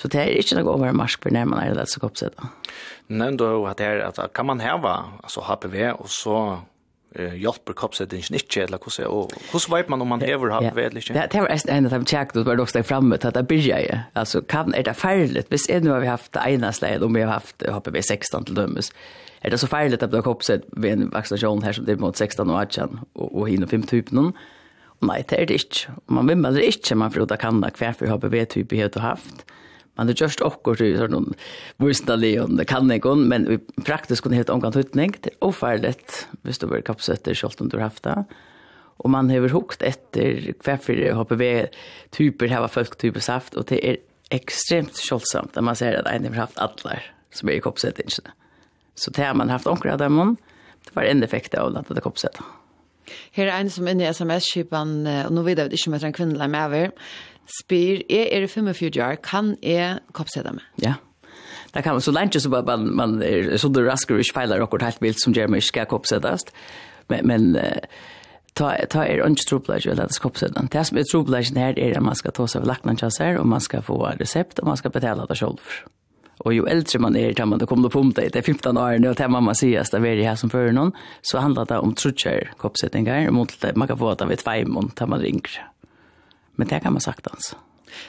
Så det är inte något över marsk för när man är lätt så kopset. Nej, då att det är att kan man häva alltså HPV och så eh hjälper kopset den inte eller hur så och hur vet man om man häver HPV eller inte? Det är en av dem checkat och var dock där framme att det börjar ju. Alltså kan är det färdigt. Visst är nu har vi haft ena släd om vi har haft HPV 16 till dömes. Är det så färdigt att det har kopset vid en vaccination här som det mot 16 och 18 och, och hinner fem typen Nei, det er det ikke. Man vill det ikke, man får ut av kanna hver for HPV-type helt og haft. Man har gjort okkur til sånn vursna leon, det kan ikke, men i praktisk kunne helt omgant utning, det er oferdet hvis du var kapsetter, selv om du har haft det. Og man har hukt etter hverfor HPV-typer, hva folktyper saft, og det er ekstremt kjølsomt at man ser at en har haft atler som er i koppsettingene. Så det har man haft omkring av dem, det var en effekt av at det koppsettet. Her er en som er inne i sms-kipen, og nå vet jeg ikke om jeg trenger kvinnelig med over, spyr, jeg er 45 år, kan jeg koppsette meg? Ja. Det kan man så lenge så man, man er så det rasker ikke feiler akkurat helt vilt som gjør meg ikke skal. Men, men ta, ta er ikke troplegg ved at det. Det som er tropleggen her er at man skal ta seg av laknanskjasser, og man skal få resept, og man skal betale det selv. Og jo eldre man er, tar man det kommer på det, det er 15 år nu, og til mamma sier at det er her som fører noen, så handler det om trutskjær koppsettinger, og man kan få det ved tveimån, tar man ringer. Men det kan man sagtans.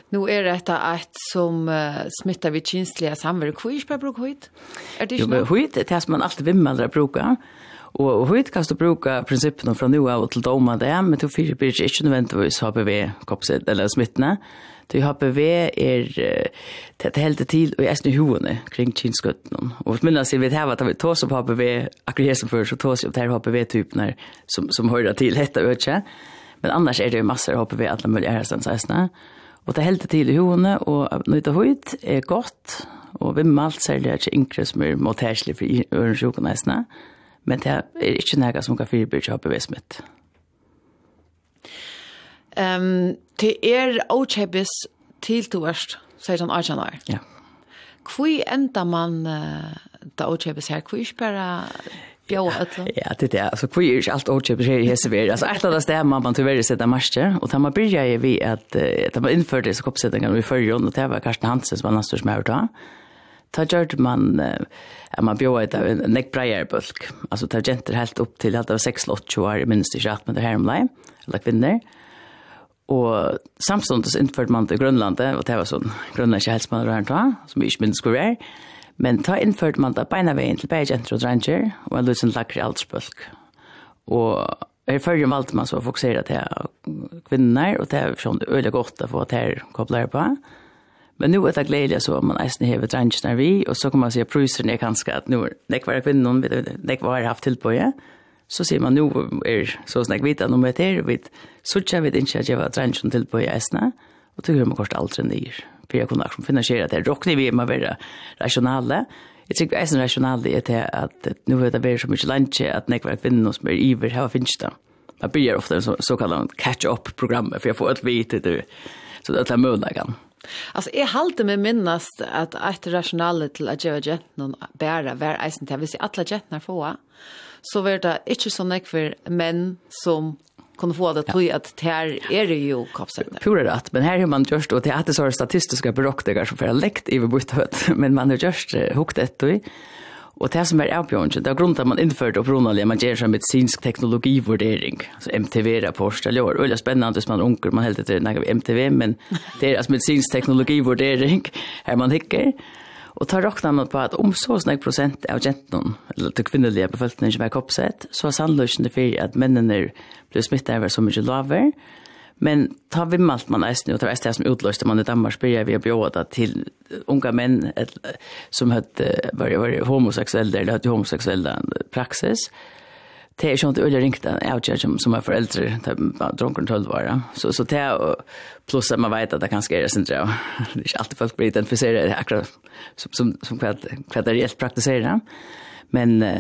Nu är det detta att som uh, smittar vid kinsliga samver kvish på bruker høyt? Är det ikke noe? Høyt er det som man alltid vil med å bruka. Och høyt kan du bruka principen från nå av til doma det, men til fire blir det ikke nødvendigvis HPV kopset eller smittna. Til HPV är det helt till och är nu hovene kring kinskotten. Och åtminstone ser vi vet här att vi tar opp HPV akkurat som för så tar sig upp det här HPV-typene som som hører till detta vet jag. Men annars er det jo masser, hoppar vi mulige möjliga här sen såsna. Och det helt til i hone och nyta höjt är gott och vi malt ikke yngre som er motärlig for örnsjukan nästan. Men det er ikke noe som kan förbjuda hoppar vi smitt. Ehm um, det är ochebis till toast sier han Arjan Arjanar. Ja. Hvor enda man uh, da åkjøpes her kvui spara bjóa öll. Ja, det är alltså kvir er allt och chips her i är alltså ett annat stämma man man tyvärr sätta marscher och där man börjar ju vi att där man införde så koppsättningen vi förr och det var Karsten Hansen som var nästan smör då. Ta gjorde man att man bjöd ett neck prayer bulk. Altså ta genter helt upp til att det var 6 8 år minst i rätt med det her om lej eller kvinnor. Og samståndes innførte man til Grønlandet, og det var sånn grønlandske helsemann og her da, som vi ikke minst skulle være. Men ta innført man da beina veien til beie jenter og dranger, og en løsen lakker i aldersbølg. Og her førre valgte man så å fokusere til kvinner, og det er sånn øyelig godt å få til her kobler på. Men nu er det gledelig så man eisen hever drangene vi, og så kan man si at pruseren er kanskje at nå er det ikke kvinnen, det ikke var haft tilbøye. ja. Så sier man, nu er så snakk vidt at nå møter, og vi sørger vi ikke at jeg var drangene tilbøye på i eisene, og tog hører man kort aldri nyer. Ja för jag kunde finansiera det. Rockne vi med vara rationella. Jag tycker det är en rationell det att nu vet det blir så mycket lunch att när kvar kvinnor som är iver här finns det. Jag blir ofta så, så kallad catch up program för jag får ett vite det. Så det är möjligen. Alltså är halt med minnast att ett rationellt till att jag vet någon bära var eisen till vi ser alla jättar få så var det inte så mycket för män som kunde få det tog att her är det jo kapsegner. Pura rätt, men här har man just och det är så statistiska berockningar som för läkt i bort men man har just hukt ett och Och det som är avbjörnsen, det är grunden att man införde och pronaliga, man ger sig medicinsk teknologivurdering, alltså MTV-rapport, eller år. är spännande som man unker, man helt heter det MTV, men det är alltså medicinsk teknologivurdering, här man hickar. Og tar råkna man på at om så snakk prosent av jenten, eller til kvinnelige befolkningen som er koppsett, så er sannløsene for at mennene blir smittet over så mye laver. Men ta vimmalt man eisen, og ta det som utløste man i Danmark, spyrir vi å bjåda til unga menn et, som høtt, var, var homoseksuelle, eller høtt homoseksuelle praksis, det är sånt öliga ringt outjer som som är föräldrar typ drunken 12 år ja. så så det plus att man vet att det kanske är det sen tror det är alltid folk blir identifierade det akkurat som som som kvad kvad det helt praktiserar men uh,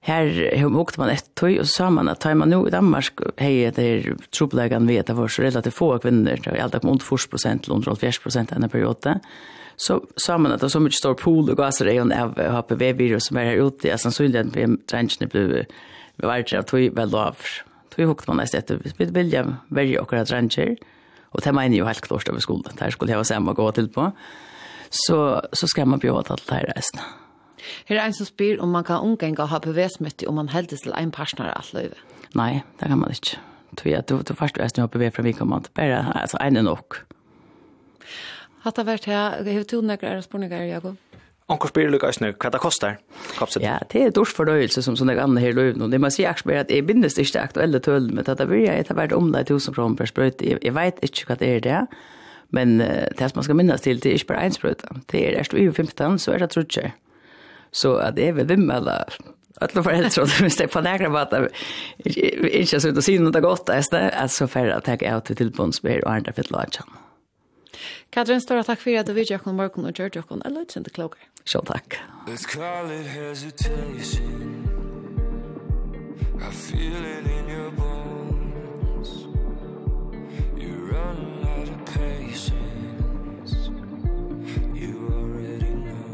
här hur åkte man ett tog och sa man att tar man nu i Danmark hej det är trobelägan vet att var så relativt få kvinnor det var alltid om 40 till 140 den perioden så sa man att det var så mycket stor pool och gaser i av HPV-virus som är här ute. Jag sannsynligen blev blev vi var ikke at vi vel lov. Vi hukte man nesten etter, vi vilja verje akkurat dranger, og det mener jo helt klart over skolen, der skulle jeg ha sammen gå til på, så, så skal man bjøre til det her resten. Her er en som spyr om man kan omgenge å ha bevesmøtte om man heldes til en partner alt løyve. Nei, det kan man ikke. Tror jeg, du, du først er snu oppe ved fra vikommand, bare altså, en er nok. Hatt det vært her, har er du nekker spørninger, Jakob? Onkel spyr lukka snø, hva det kostar? Kapset. Ja, det er dårlig fornøyelse som sånne andre her løyven. Og det man sier akkurat at jeg bindes ikke aktuelle tøl, men det blir jeg etter hvert om det er 1000 kroner per sprøyt. Jeg, jeg vet ikke hva det er det, men uh, det som man skal minnes til, det er ikke bare en sprøyt. Det er erst over 15, så er det trutje. Så at jeg vil vimme eller alla föräldrar som det på nära vad att inte så ut och syna det gott alltså för att ta ut till bondsbär och andra för låtsan. Katrin, stora takk för att du vid Jakob Morgan och George Jakob. Eller inte klokare. Så tack. Let's call it hesitation. I feel it in your bones. You run out of patience. You already know.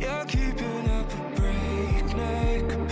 You're keeping up a breakneck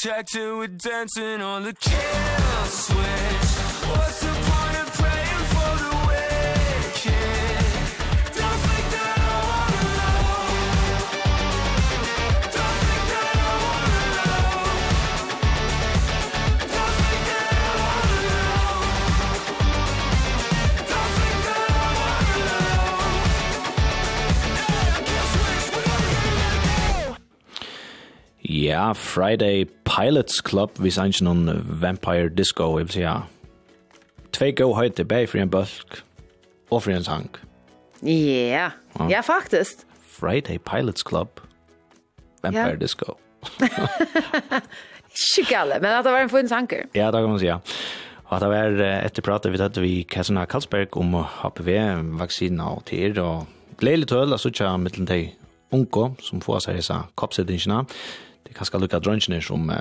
Backtrack to it dancing on the kill switch. What's the point of praying for the wicked? Don't think that I wanna love don't think that I wanna love don't think that I wanna love don't think that I wanna love kill switch we're gonna go yeah Friday Pilots Club vi sanns noen Vampire Disco, jeg vil si ja. Tvei gå høyte til bæg for en bølg og for en sang. Ja, ja faktisk. Friday Pilots Club, Vampire yeah. Disco. Ikke gale, men at det var en fin sanker. Ja, det kan man si, ja. Og at det var etter pratet vi tatt vi Kassana Karlsberg om HPV-vaksinen og TIR, og gledelig tøl, altså ikke mittelen til unko som får seg disse koppsettingene. Ja det kanske lukka drönchen som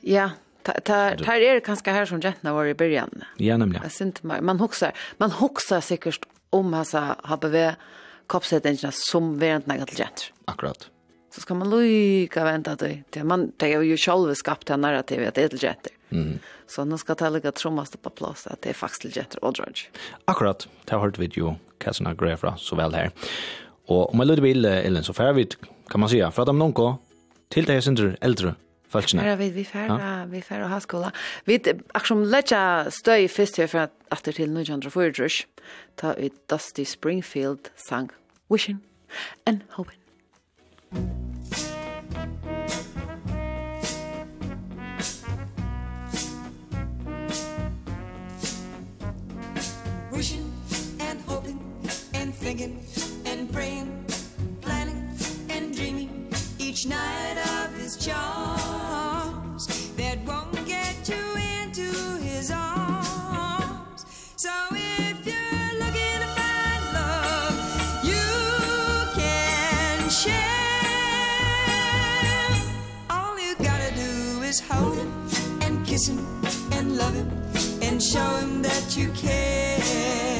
ja Ta ta tar är kanske här som jättna var i början. Ja nämligen. Jag syns man man huxar man huxar säkert om alltså HPV beve kroppshetingen som vänt något till jätt. Akkurat. Så ska man lycka vänta det. Det man det är ju själva skapat det narrativet det till jätt. Mm. Så nu ska ta lägga trummaste på plats att det är faktiskt till jätt och drudge. Akkurat. Det har hört video Casana Grefra så väl här. Och om man lite vill eller så färdigt kan man säga för att om någon går til deg synder eldre folkene. Ja, vi, vi fer, ja. vi fer og har skola. Vi, akkurat letja støy først her fra etter til 1904, ta ut Dusty Springfield sang Wishing and Hoping. Wishing and hoping and thinking and praying, planning and dreaming each night charms that won't get you into his arms. So if you're looking to find love you can share. All you gotta do is hold him and kiss him and love him and show him that you care.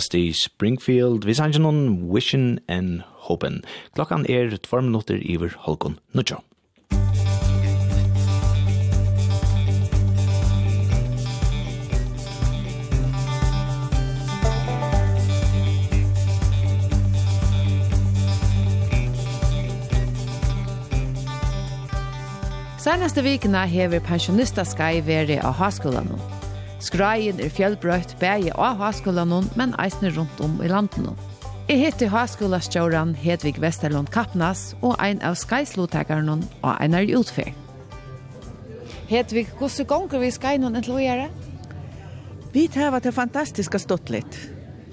Dusty Springfield, vi sanger noen Wishin and Hopin. Klokkan er 2 minutter iver halkon nødja. Senaste vikene hever pensjonista Skai veri av haskolan nå. Skreien er fjellbrøtt bæje av haskolan, men eisne rundt om i landen. Jeg heter haskolan Hedvig Vesterlund Kappnas og ein av skaislottakeren og ein er utferd. Hedvig, hvordan gonger vi skal noen til å gjøre? Vi tar det fantastiska stått litt.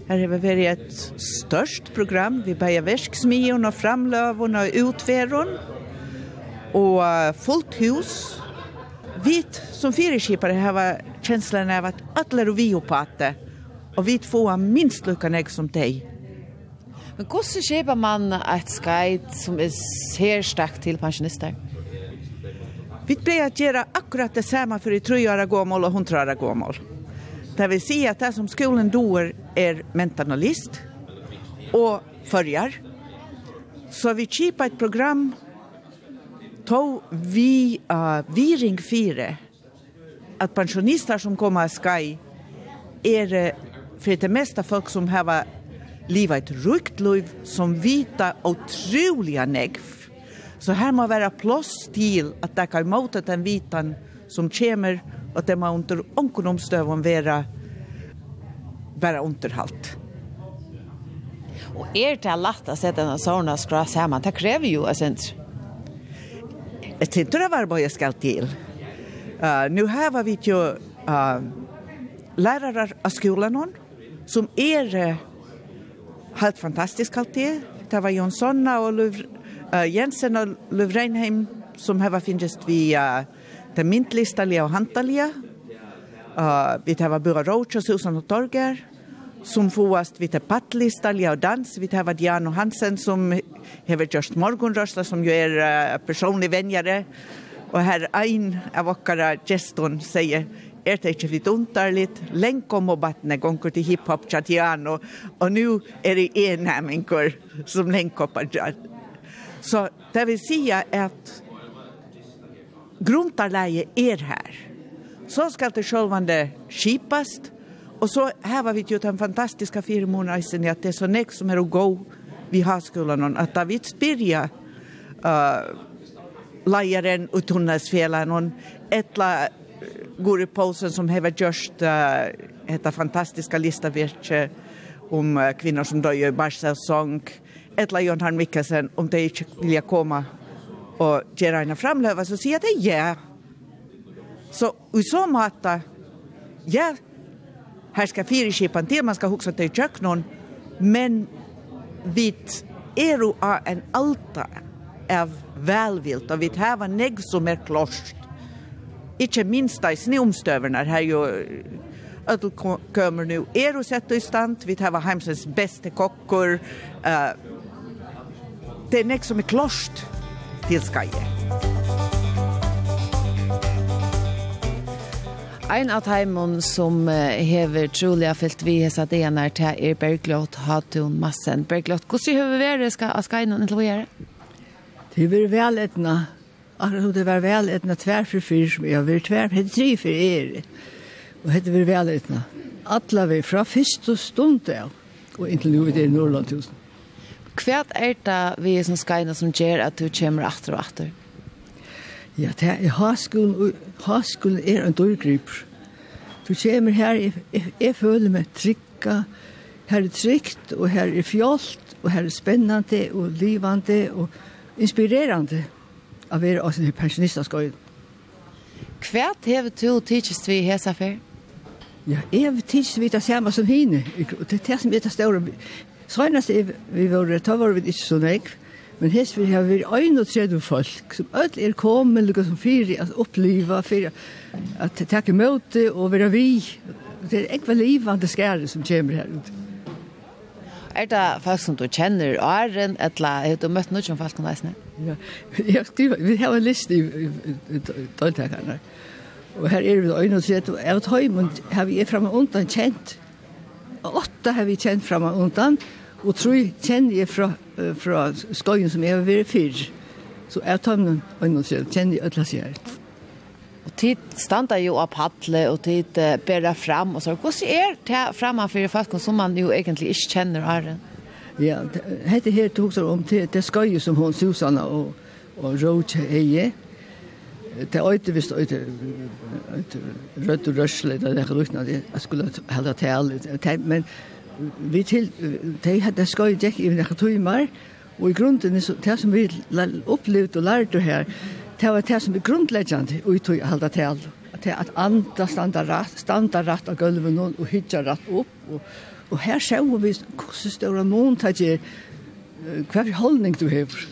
Her har vi vært et størst program. Vi bærer verksmion og framløven og utferen. Og fullt hus. Vi som fyrirskipare har känslan av att alla är vi på att det. Och vi får minst lika nägg som dig. Men hvordan kjøper man et skeit som er ser sterkt til pensjonister? Vi pleier att göra akkurat det samma för i trøyere gåmål och hundrøyere gåmål. Det vill säga att det som skolan doer är mentalist och förjar. Så vi kipar ett program to vi uh, viring fire at pensjonister som kommer av Skai er for det meste folk som har livet et rukt liv som vita otroliga negv. Så her må være plass til at det kan måte den vitan som kommer og det må under ånken omstøven være bare underhalt. Og er det lett å sette en sånn skra sammen? Det krever jo et senter ett centrum av jag ska till. Uh, nu har vi ju uh, lärare av skolan som är uh, helt fantastisk alltid. Det var Jonssona och Löv, uh, Jensen och Lövreinheim som har finns via uh, den myntliga och hantaliga. Uh, vi tar var Bura Roach och Susan och Torger som fåast vid det pattlista, Lia och dans, vid det Diano Hansen som hever just morgonrösta som ju är uh, personlig vänjare. Och här ein av åkara geston säger är det inte lite Lenk om og vattne gonger till hiphop chatian och, nu är det en människor som länkoppar. Så det vill si att grundarläget är här. Så ska det självande skipast Och så här var vi ju den fantastiska firmorna i att det är så näck som är att gå vid högskolan att David Spirja uh, lejaren och tunnelsfjälaren och ettla går i posen som har gjort uh, detta fantastiska listavirke om uh, kvinnor som dör i Barcelsäsong Etla Jon Harn Mikkelsen om de inte vill komma och göra en framlöva så säger det ja. Så i så matta ja, här ska fyra till, man ska huxa till köknon, men vit ero av en alta av välvilt och vi har negg som är klost. Ikke minst i snömstövna här ju ödel kommer nu ero sett i stand, vi har hemsens bästa kockor. Uh, det är negg som är klost till skajet. Ein av teimon som hever trolig har fyllt vi hesa DNR til er Berglott Hatun Massen. Berglott, hvordan har vi vært skal av innan til å gjøre? Det var vel etna. Altså, det var vel etna tver for fyr som jeg har var tver, hette tre for er. Og hette var vel etna. Atla vi fra fyrst og stund av, og inntil nu vi er i Norrland tusen. Hva er det vi som skal som gjør at du kommer atter og atter? Ja, det er haskolen, haskolen er en dørgriper. Du kommer her, jeg, jeg, jeg føler meg trygga, her er trygt, og her er fjolt, og her er spennende, og livande, og inspirerande av å være også en pensjonistaskøy. Hva har du tidsst vi hesa for? Ja, jeg har tidsst vi det samme som henne, og det er det som er det større. store. Senest vi var, da var vi ikke så nekv, Men hest vi har vært ein og tredje folk som öll er kommet, lukka som fyrir at oppliva, fyrir at takke møte og være vi. Det er ekva livande skære som kommer her ut. Er det folk som du kjenner i åren, eller har du møtt noen folk som reisende? Ja, jeg skriver, vi har en liste i døgntakerne. Og her er vi 31, og jeg har tøymen, har vi er framme undan kjent. Åtta har vi kjent framme undan, og Og tror kjenner jeg fra, fra skogen som jeg har vært før. Så jeg tar med øynene og kjenner jeg ødla sier. Og tid standa jo av paddle og tid uh, bæra fram, og så hvordan er det framme for folk som man jo egentlig ikke kjenner her? Ja, dette her tog seg om til, det skal som hun Susanna og, og Roche eier. Det er øyte visst øyte, øyte rødt og røsle, det er ikke lukna, jeg skulle hella tale, men vi til, de hadde skøy dekk i nekka tøymar, og i grunden, er det som vi opplevd og lærte her, det var det som er grunnleggjande og i tøy halda til til at anda standa rætt, standa rætt av gulven og hytja rætt opp. Og, og her ser vi hvordan større mån det er hver holdning du hever.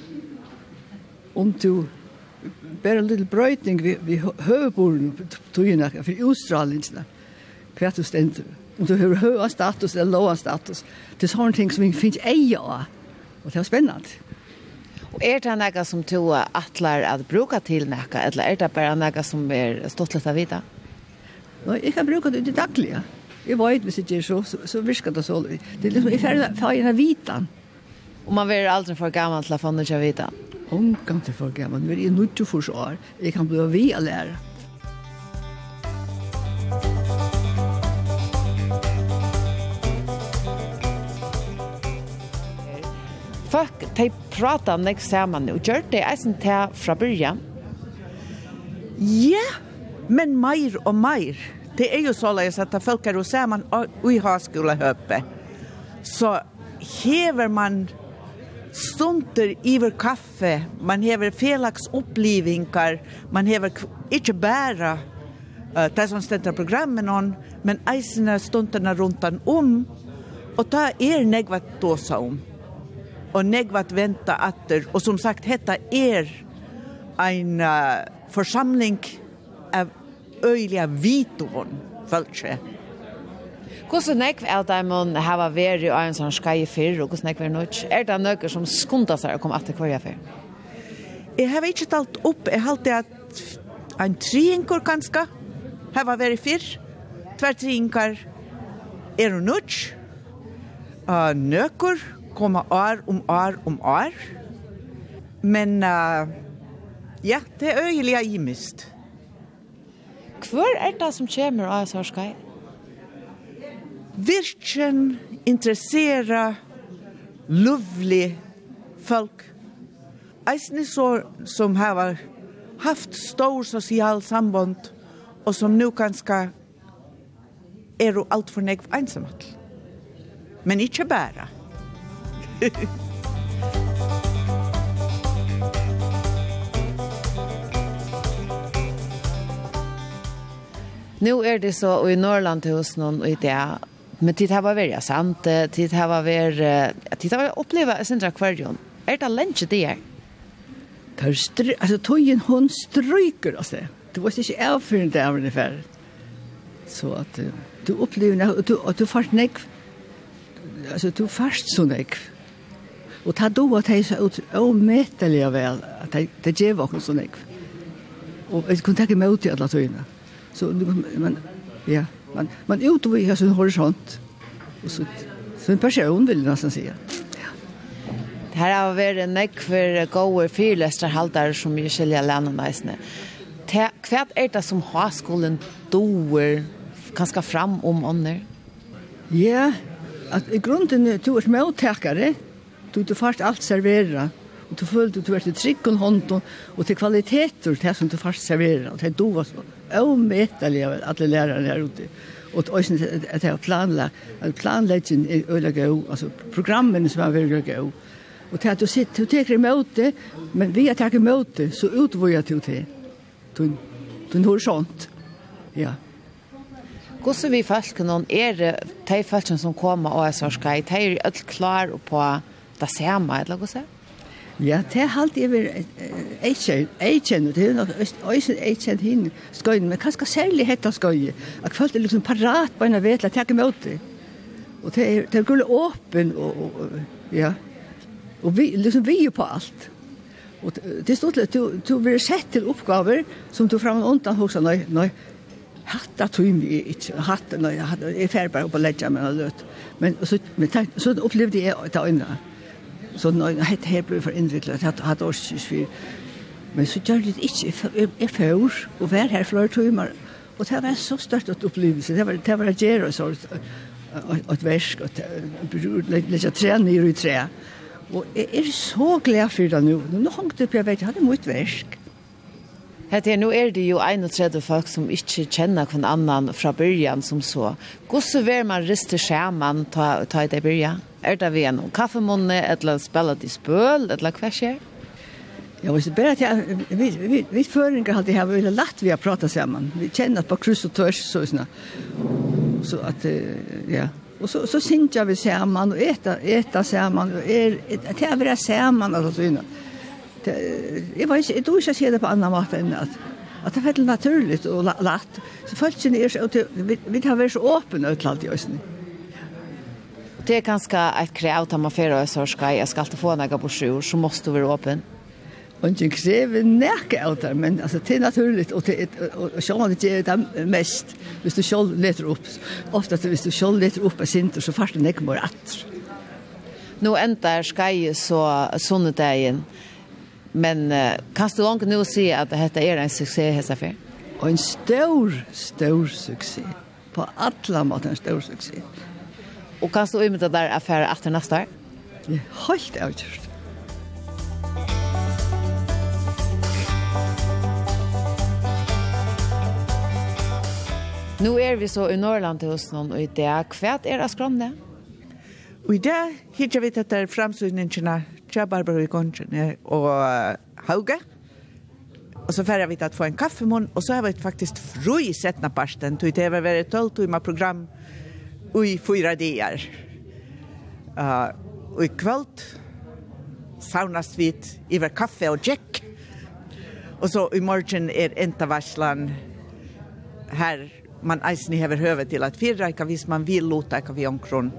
Om du bare en liten brøyting vi, vi høveborene på tøyene, for utstralingsene, hver du stendur om du har høyere status eller låga status. Det er sånne ting som vi finner eier av, og det er spennende. Og er det noe som du atler at bruka til noe, eller er det bare noe som er stått litt av vita? Nei, jeg kan bruka det til daglig. Jeg vet hvis det gjør så, så, så virker det så. Det er liksom, jeg får gjerne vita. Og man blir aldri for gammel til å få noe til å vita? Omgang til for gammel. Nå er jeg nødt til å forsvare. Jeg kan bli vi å lære. folk, de prater nek sammen, og gjør det eisen til fra byrjan. Ja, men meir og meir. Det er jo såleis at folk er jo sammen og i høpe. Så hever man stunder iver kaffe, man hever felaks opplivingar, man hever ikke bæra uh, det som stender programmen on, men eisene stunderna rundt om, og ta er negvat dåsa om og negvat venta atter. Og som sagt, hetta er ein uh, forsamling av øyliga vitovon, følelse. Hvordan nekv er det man hava veri og en sånn skai fyrr, og hvordan nekv er nødt? Er det nøkker som skunda seg å komme atter hver fyrr? Jeg har ikke talt opp, jeg har alltid at en triinkor kanska hava veri fyrr, tver triinkar er nødt, uh, nøkker, kommer år om år om år. Men uh, ja, det er øyelig jeg mist. Hvor er det som kommer av Sørskei? Virken interessera lovlig folk. Eisne så som har haft stor sosial samband og som nu kanskje er jo alt for negv ensamt. Men ikke bare. Nu er det så og i Norrland hos noen och i det men tid har varit sant tid har vært, tid har upplevt sin akvarium Er det lunch det är stry, alltså tojen hon stryker alltså. Du var inte är för den ungefär. Så att du upplever og du att du fast näck. Alltså du fast så näck. Og ta då at hei så ut omettelig vel, at hei, det gjev okken sånn ekv. Og jeg kunne tenke meg ut i alle tøyene. Så, men, ja, man, man er ute i sin horisont. Og så, så en person vil jeg nesten si. Det her har vært en ekv gode fyrlester halvdager som vi skiljer landet neisene. Hva er det som har skolen doer kanskje fram om ånder? Ja, at i grunden, du er småtekere, ja Du du fast alt servera. Og du følte du vært trick trygg og hånd og til kvaliteter til som du fast servera. Og det du var så avmetelig av alle lærerne her ute. Og også at det har planlagt, at planleggen er øyla gøy, altså programmene som er veldig gøy. Og til at du sitter, du teker i det men vi tar takker det så utvojer du til. Du, du horisont. Ja. Hvordan vi falskene er, de falskene som kommer og er så skaj, de er alt klar på det ser meg, eller hva ser? Ja, det er alt jeg vil det er nok eisen eikjenn hinn skøyne, men kanskje særlig hette skøyne, at folk er liksom parat på en av vetla, takk imot det. Og det er, det er gullig åpen, og, og ja, og vi, liksom vi er på alt. Og det er stort, du, du blir sett til oppgaver som du fram og undan hos, nei, nei, hatta tøym i ikke, hatta nei hatta er ferbar på leggja men løt men så men så opplevde eg ta øynene Så nå jeg her ble for innviklet, jeg hadde årsys for. Men så gjør det ikke, jeg får, og vær her flere timer. Og det var så størt et opplevelse, det var, det var et gjør og sånt, et versk, og legge tre ned i tre. Og jeg er så glad for det nå. Nå hangte jeg på, jeg vet, jeg hadde mot versk. Hette her, nå er det jo 31 folk som ikke kjenner hvem annan fra byrjan som så. Hvordan vil man riste skjermen ta, ta i det byrjan? Er det vi en kaffemunne, eller spiller de spøl, eller hva skjer? Ja, hvis det bare at jeg, vi, vi, vi føringer alltid her, vi har lagt vi har pratet sammen. Vi kjenner at på kryss og tørs, så sånn. Så at, ja. Og så, så synes jeg vi sammen, og etter, etter sammen, og er, til å være sammen, og sånn. Jeg var ikke, jeg tror ikke jeg ser det på annen måte enn at, at det er veldig naturligt og latt. Så folk kjenner er så, vi, vi har vært så åpne utlandet i Østene det er ganske et krev til man fyrer og sier skal jeg skal få noe på sjur, så måste du være åpen. Og ikke krever nække av det, men altså, det er naturligt, og, det, og, og selv det gjør det mest, hvis du selv leter opp. Ofte hvis du selv leter opp av sinter, så fast den ikke att. atter. Nå endar skai så sånne dagen, men uh, kan du langt nå si at dette er en suksess, Hesafer? Og en stor, stor suksess. På alla måten en stor suksess Og kan stå i med det der affæret etter neste år? Helt avgjort. Nu er vi så i Norrland til hos noen, og i det, hva er det skromne? Og i det, hittar vi etter framsyningene til Barbara i Gongen og Hauge. Og så færre vi til å få en kaffemån, og så har vi faktisk fru i settene parten, til det har vært tolv timer program i fyra dagar. Uh, og i kvöld saunast vi iver kaffe og jack. Og så i morgen er enta varslan her man eisen hever høve til at fyrra ikke hvis man vil lota ikke vi omkron.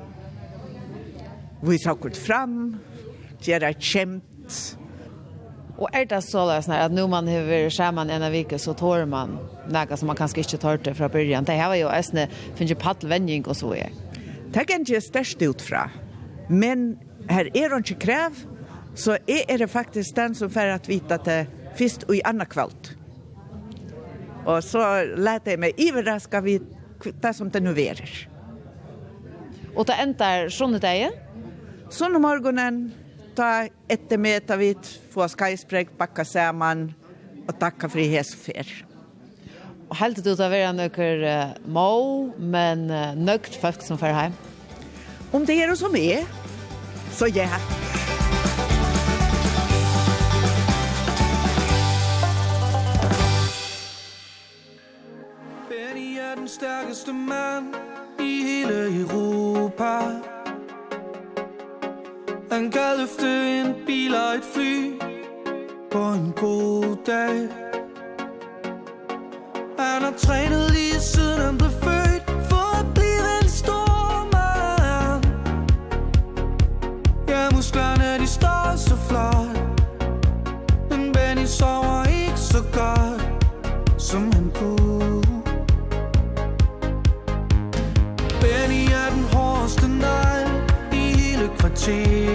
Vi sakkert fram, gjør et Och är det så där att nu man har skärman en vecka så tår man några som man kanske inte tar det från början. Det här var ju äsne finns ju paddelvänjning och så är. Det kan ju störst ut fra. Men här är det inte kräv så är det faktiskt den som för att vita till först och i andra kvällt. Och så lät jag mig överraska vid det som det nu verer. Och det ändar sånne dagen? Sånne morgonen ta etter med ta vidt, få skajsprekk, bakka saman og takka for hesfer. Og helt du til å være nøkker uh, må, men uh, nøkt folk som fer hjem? Om det er det som er, så gjør Benny er den stærkeste mand i hele Europa Han kan løfte en bil og et fly På en god dag. Han har trænet lige siden han blev født For at blive en stor mand. Ja, musklerne de står så flot. Men Benny sover ikke så godt Som han kunne. Benny er den hårdeste negl I hele kvarteret.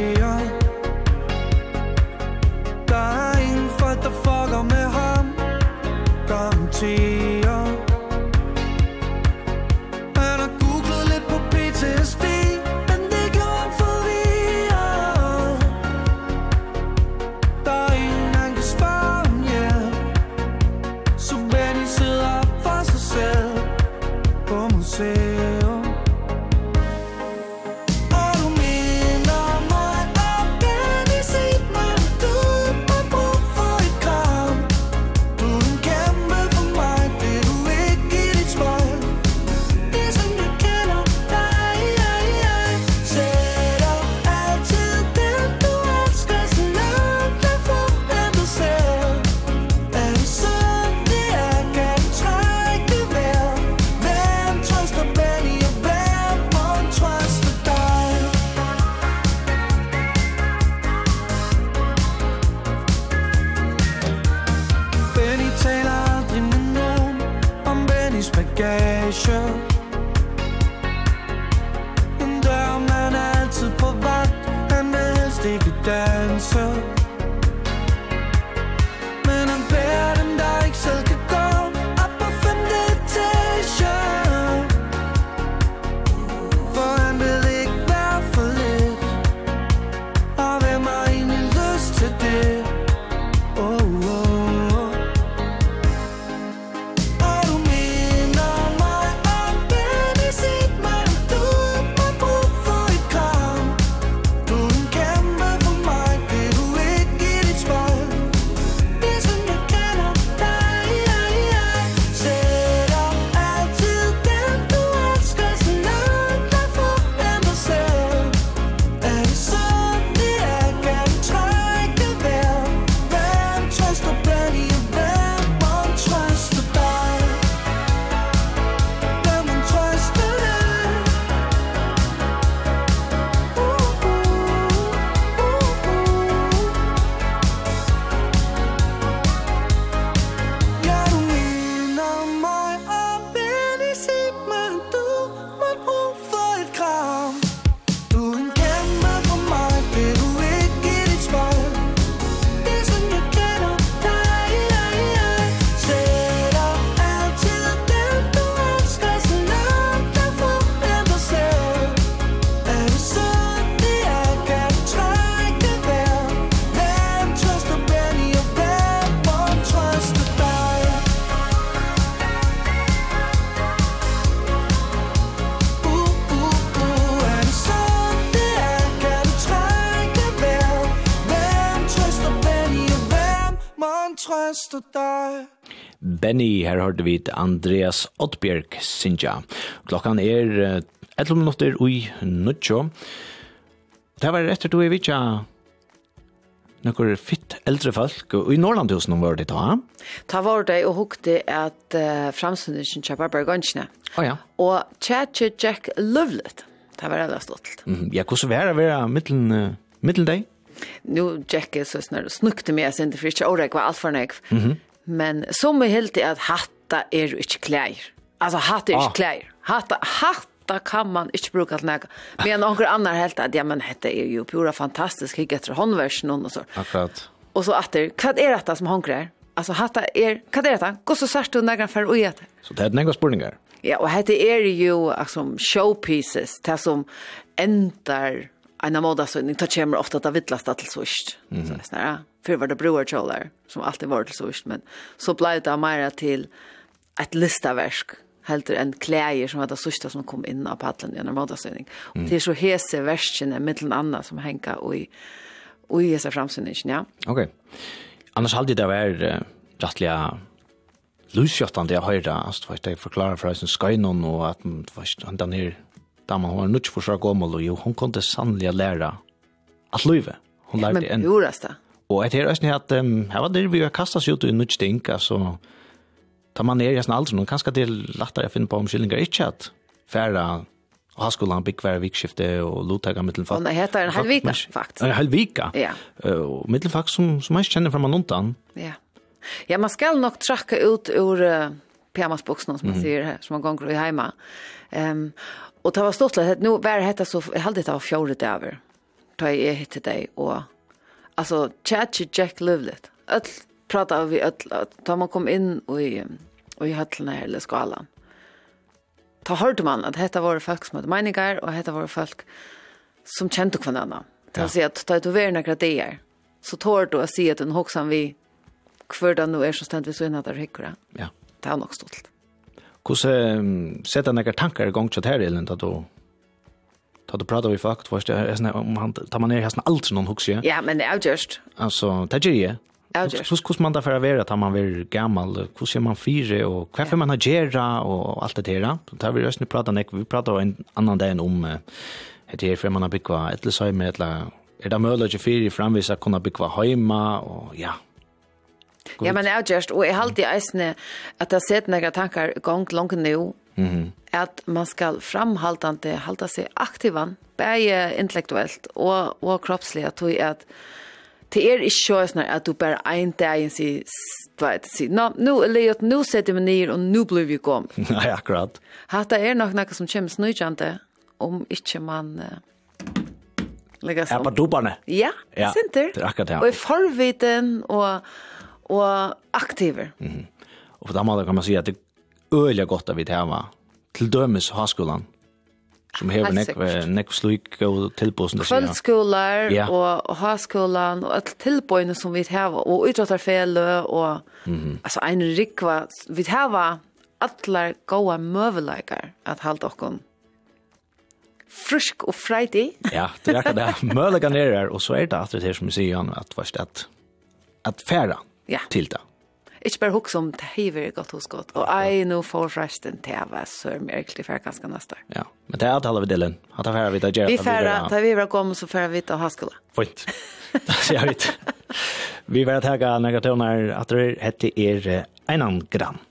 her hørte vi Andreas Oddbjerg Sinja. Klokkan er 11 minutter ui nuttjo. Det var etter du er vidtja nokkur fitt eldre folk og i Norrlandhusen var det da. Ta var det og hukte at uh, framsynnelsen kjøper bare gansjene. Oh, ja. Og tjetje Jack Lovelet. Det var veldig stolt. Mm, ja, hvordan var det å være middelen, uh, middelen deg? Nu Jack er så snart snukte med sin, for ikke året var alt for nek. Mm -hmm. Men som är helt i att hatta er inte klär. Alltså Altså hatta er inte klär. Hatta, hatta kan man inte bruka till noe. Men några andra helt att ja, men dette är ju pura fantastisk, ikke efter håndversen och så. Akkurat. Och så att det, är er dette som klär? Alltså hatta er, vad är detta? Gå så sørst du nægren för och äta. Så det er några spurningar? Ja, og hette er jo altså, showpieces, det som endar en av mådagsøyning, det kommer ofta at det vittlast til sørst. Mm -hmm. Så, ja, För var det broarkjolar som alltid var så visst. Men så blev det mer till ett listaverk helt en kläger som var det sista som kom in av paddeln i en modaställning. Och det är så hese verserna mittel annat som hänka och i och i hese framsyningen, ja. Okej. Okay. Annars hade det varit uh, rättliga lusjottan det jag hörde, alltså fast jag förklarar för oss en skynon och att han den ner damen, man var nutch för sig gammal och jo hon kunde sannliga lära att leva. Hon lärde en. Men det? Og et her er at um, her var det vi har kastet seg ut i nødt ting, altså tar man ned i sånn alt, og kanskje det er lettere å finne på omkyldninger, ikke at færre og har skulle han bygge hver vikskifte og lottaker mittelfag. Og det heter en halvvika, faktisk. En halv Ja. Ja. Uh, mittelfag som, som man ikke kjenner fra man undan. Ja. Ja, man skal nok trakke ut ur uh, pyjamasbuksene, som man mm. sier, som man ganger i heima. Um, og det var stort, litt, nå var det hette så, jeg hadde det av fjordet over, da jeg hittet deg, og alltså chat Jack Lovelet. Öll prata vi öll ta man kom in och i och i hallen eller skalan. Ta hörde man att detta var folk som hade meningar och detta var folk som kände kvarnarna. Det vill säga att ta ut över några grejer. Så tår du att se att en hoxan vi kvar då nu är så ständigt så innan där hyckra. Ja. Det är nog stolt. Hur så sätter några tankar igång chat här eller inte då? ta du pratar vi fakt det är såna om han tar man ner hästen allt som hooks ju. Ja, men det är just. Alltså, det är ju. Hur hur man därför är att man blir gammal, hur ser man fyra och varför man har gera och allt det där. Så tar vi just nu prata nek, vi pratar en annan dag om det här för man har byggt vad ett eller så med ett eller är det möjligt att framvis framvisa kunna bygga hemma och ja, Ja, men jeg gjørst, og jeg har i eisene at jeg har sett noen tankar gong langt nå, mm -hmm. at man skal framhaltande halda seg aktivan, bare intellektuelt og, og kroppslig, at jeg at det er ikke så sånn at du bare en dag sier, du vet, sier, nå, nå, Eliot, nå setter vi ned, og nå blir vi kom. Nei, akkurat. Hatta er nok noe som kommer snøyjande, om ikke man... Uh, legger. Ja, på dobarna. Ja, ja, sinter. Det är akkurat det. Och i forviten, och og aktiver. Mm -hmm. Og på den måten kan man si at det er øyelig godt at vi tar til dømes høyskolen som hever nekv, nekv slik og tilbå som det sier. Kvöldskolar ja. og haskolan og alle tilbåene som vi heva, og utrattarfele og mm -hmm. altså en rikva, vi heva alle gode møveleikar at halda okkom frisk og freidig. ja, det er akkurat det. Møveleikar nere her, og så er det at det er som vi sier, at, at, at færa, ja. til det. Ikke bare hukk som det hever godt hos godt, og jeg nå får fresten til jeg var sør med egentlig for ganske neste år. Ja, men det er alt alle vi delen. At det er vi da gjør. Vi færre, da vi var kommet, så færre vi da har skole. Fint. Det ser jeg ut. Vi var tega negativner at det heter er Einan Gram.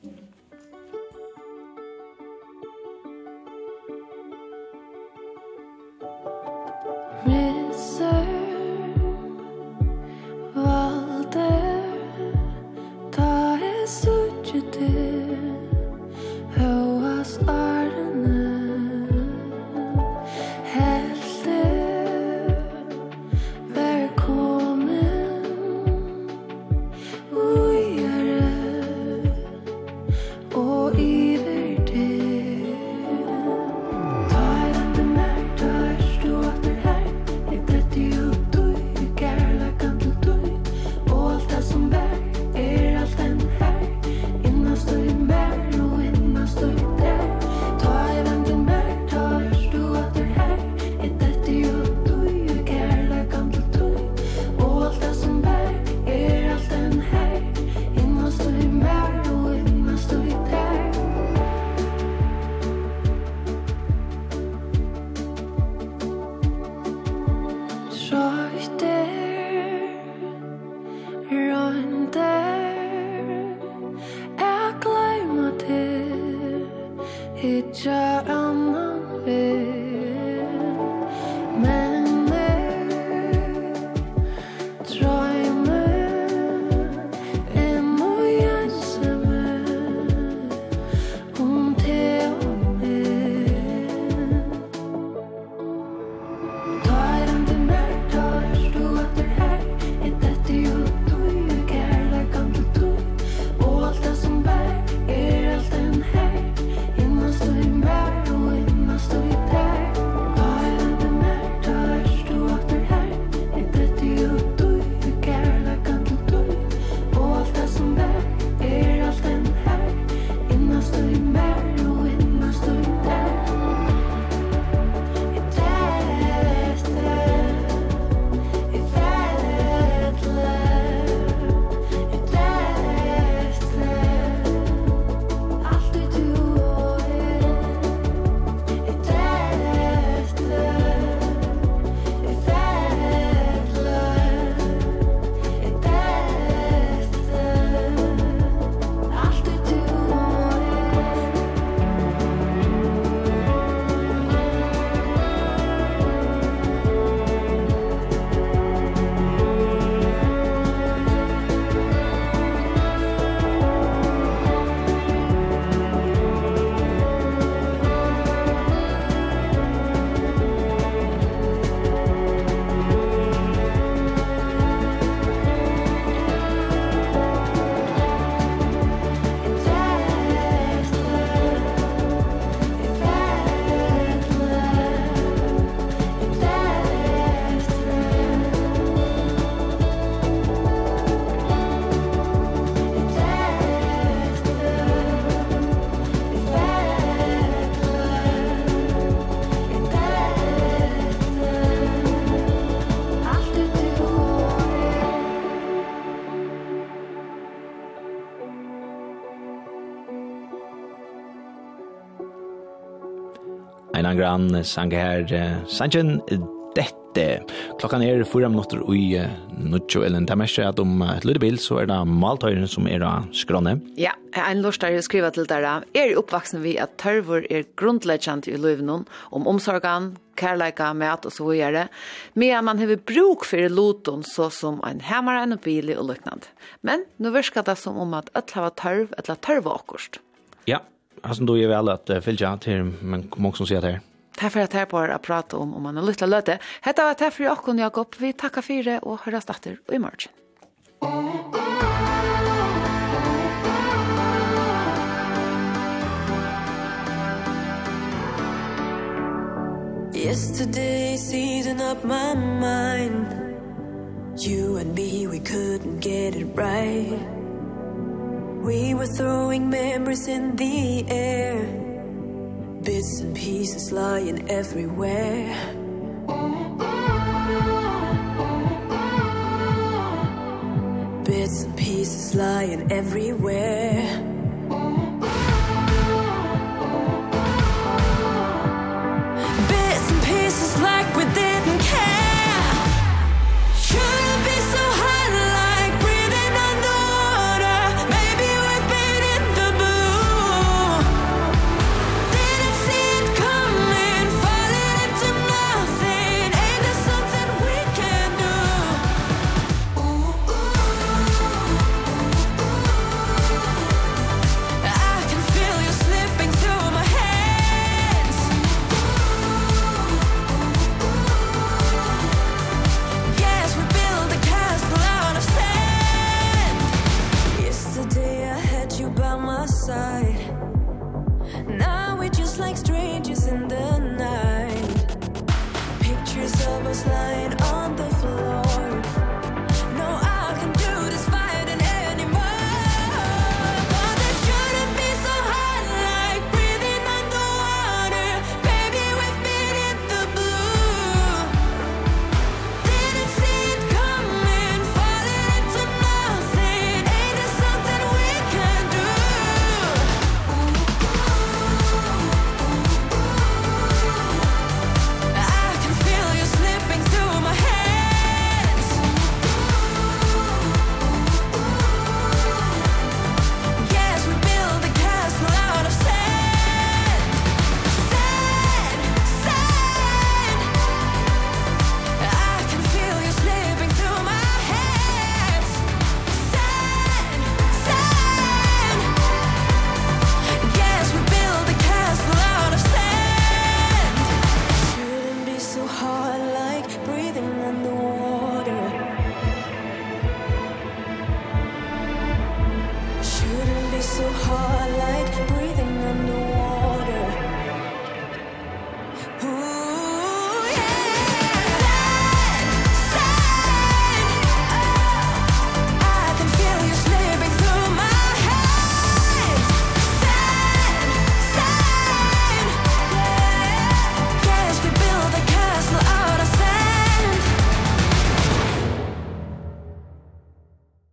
en angran sang her Sanchen dette. Klokkan er fyra minutter ui nutjo elen tamersje at om et lydebil så er det maltøyren som er av skrånne. Ja, en lort har skriva til dere. Er oppvaksen vi at tørvor er grunnleggjant i løyvnån om omsorgan, kærleika, mat og så videre. Men man har bruk for loton så som en hammer, en bil og løknad. Men nu virker det som om at alle har tørv, alle tørv akkurat. Ja, Alltså då är väl att följa til, men mange också sier det här. Takk for att här på har prata om om man har lust att löta. Hetta var takk for Jakob, Jakob. Vi tackar för det och høres åter i morgen. Yesterday season up my mind You and me we couldn't get it right We were throwing memories in the air. Bits and pieces lying everywhere. Bits and pieces lying everywhere.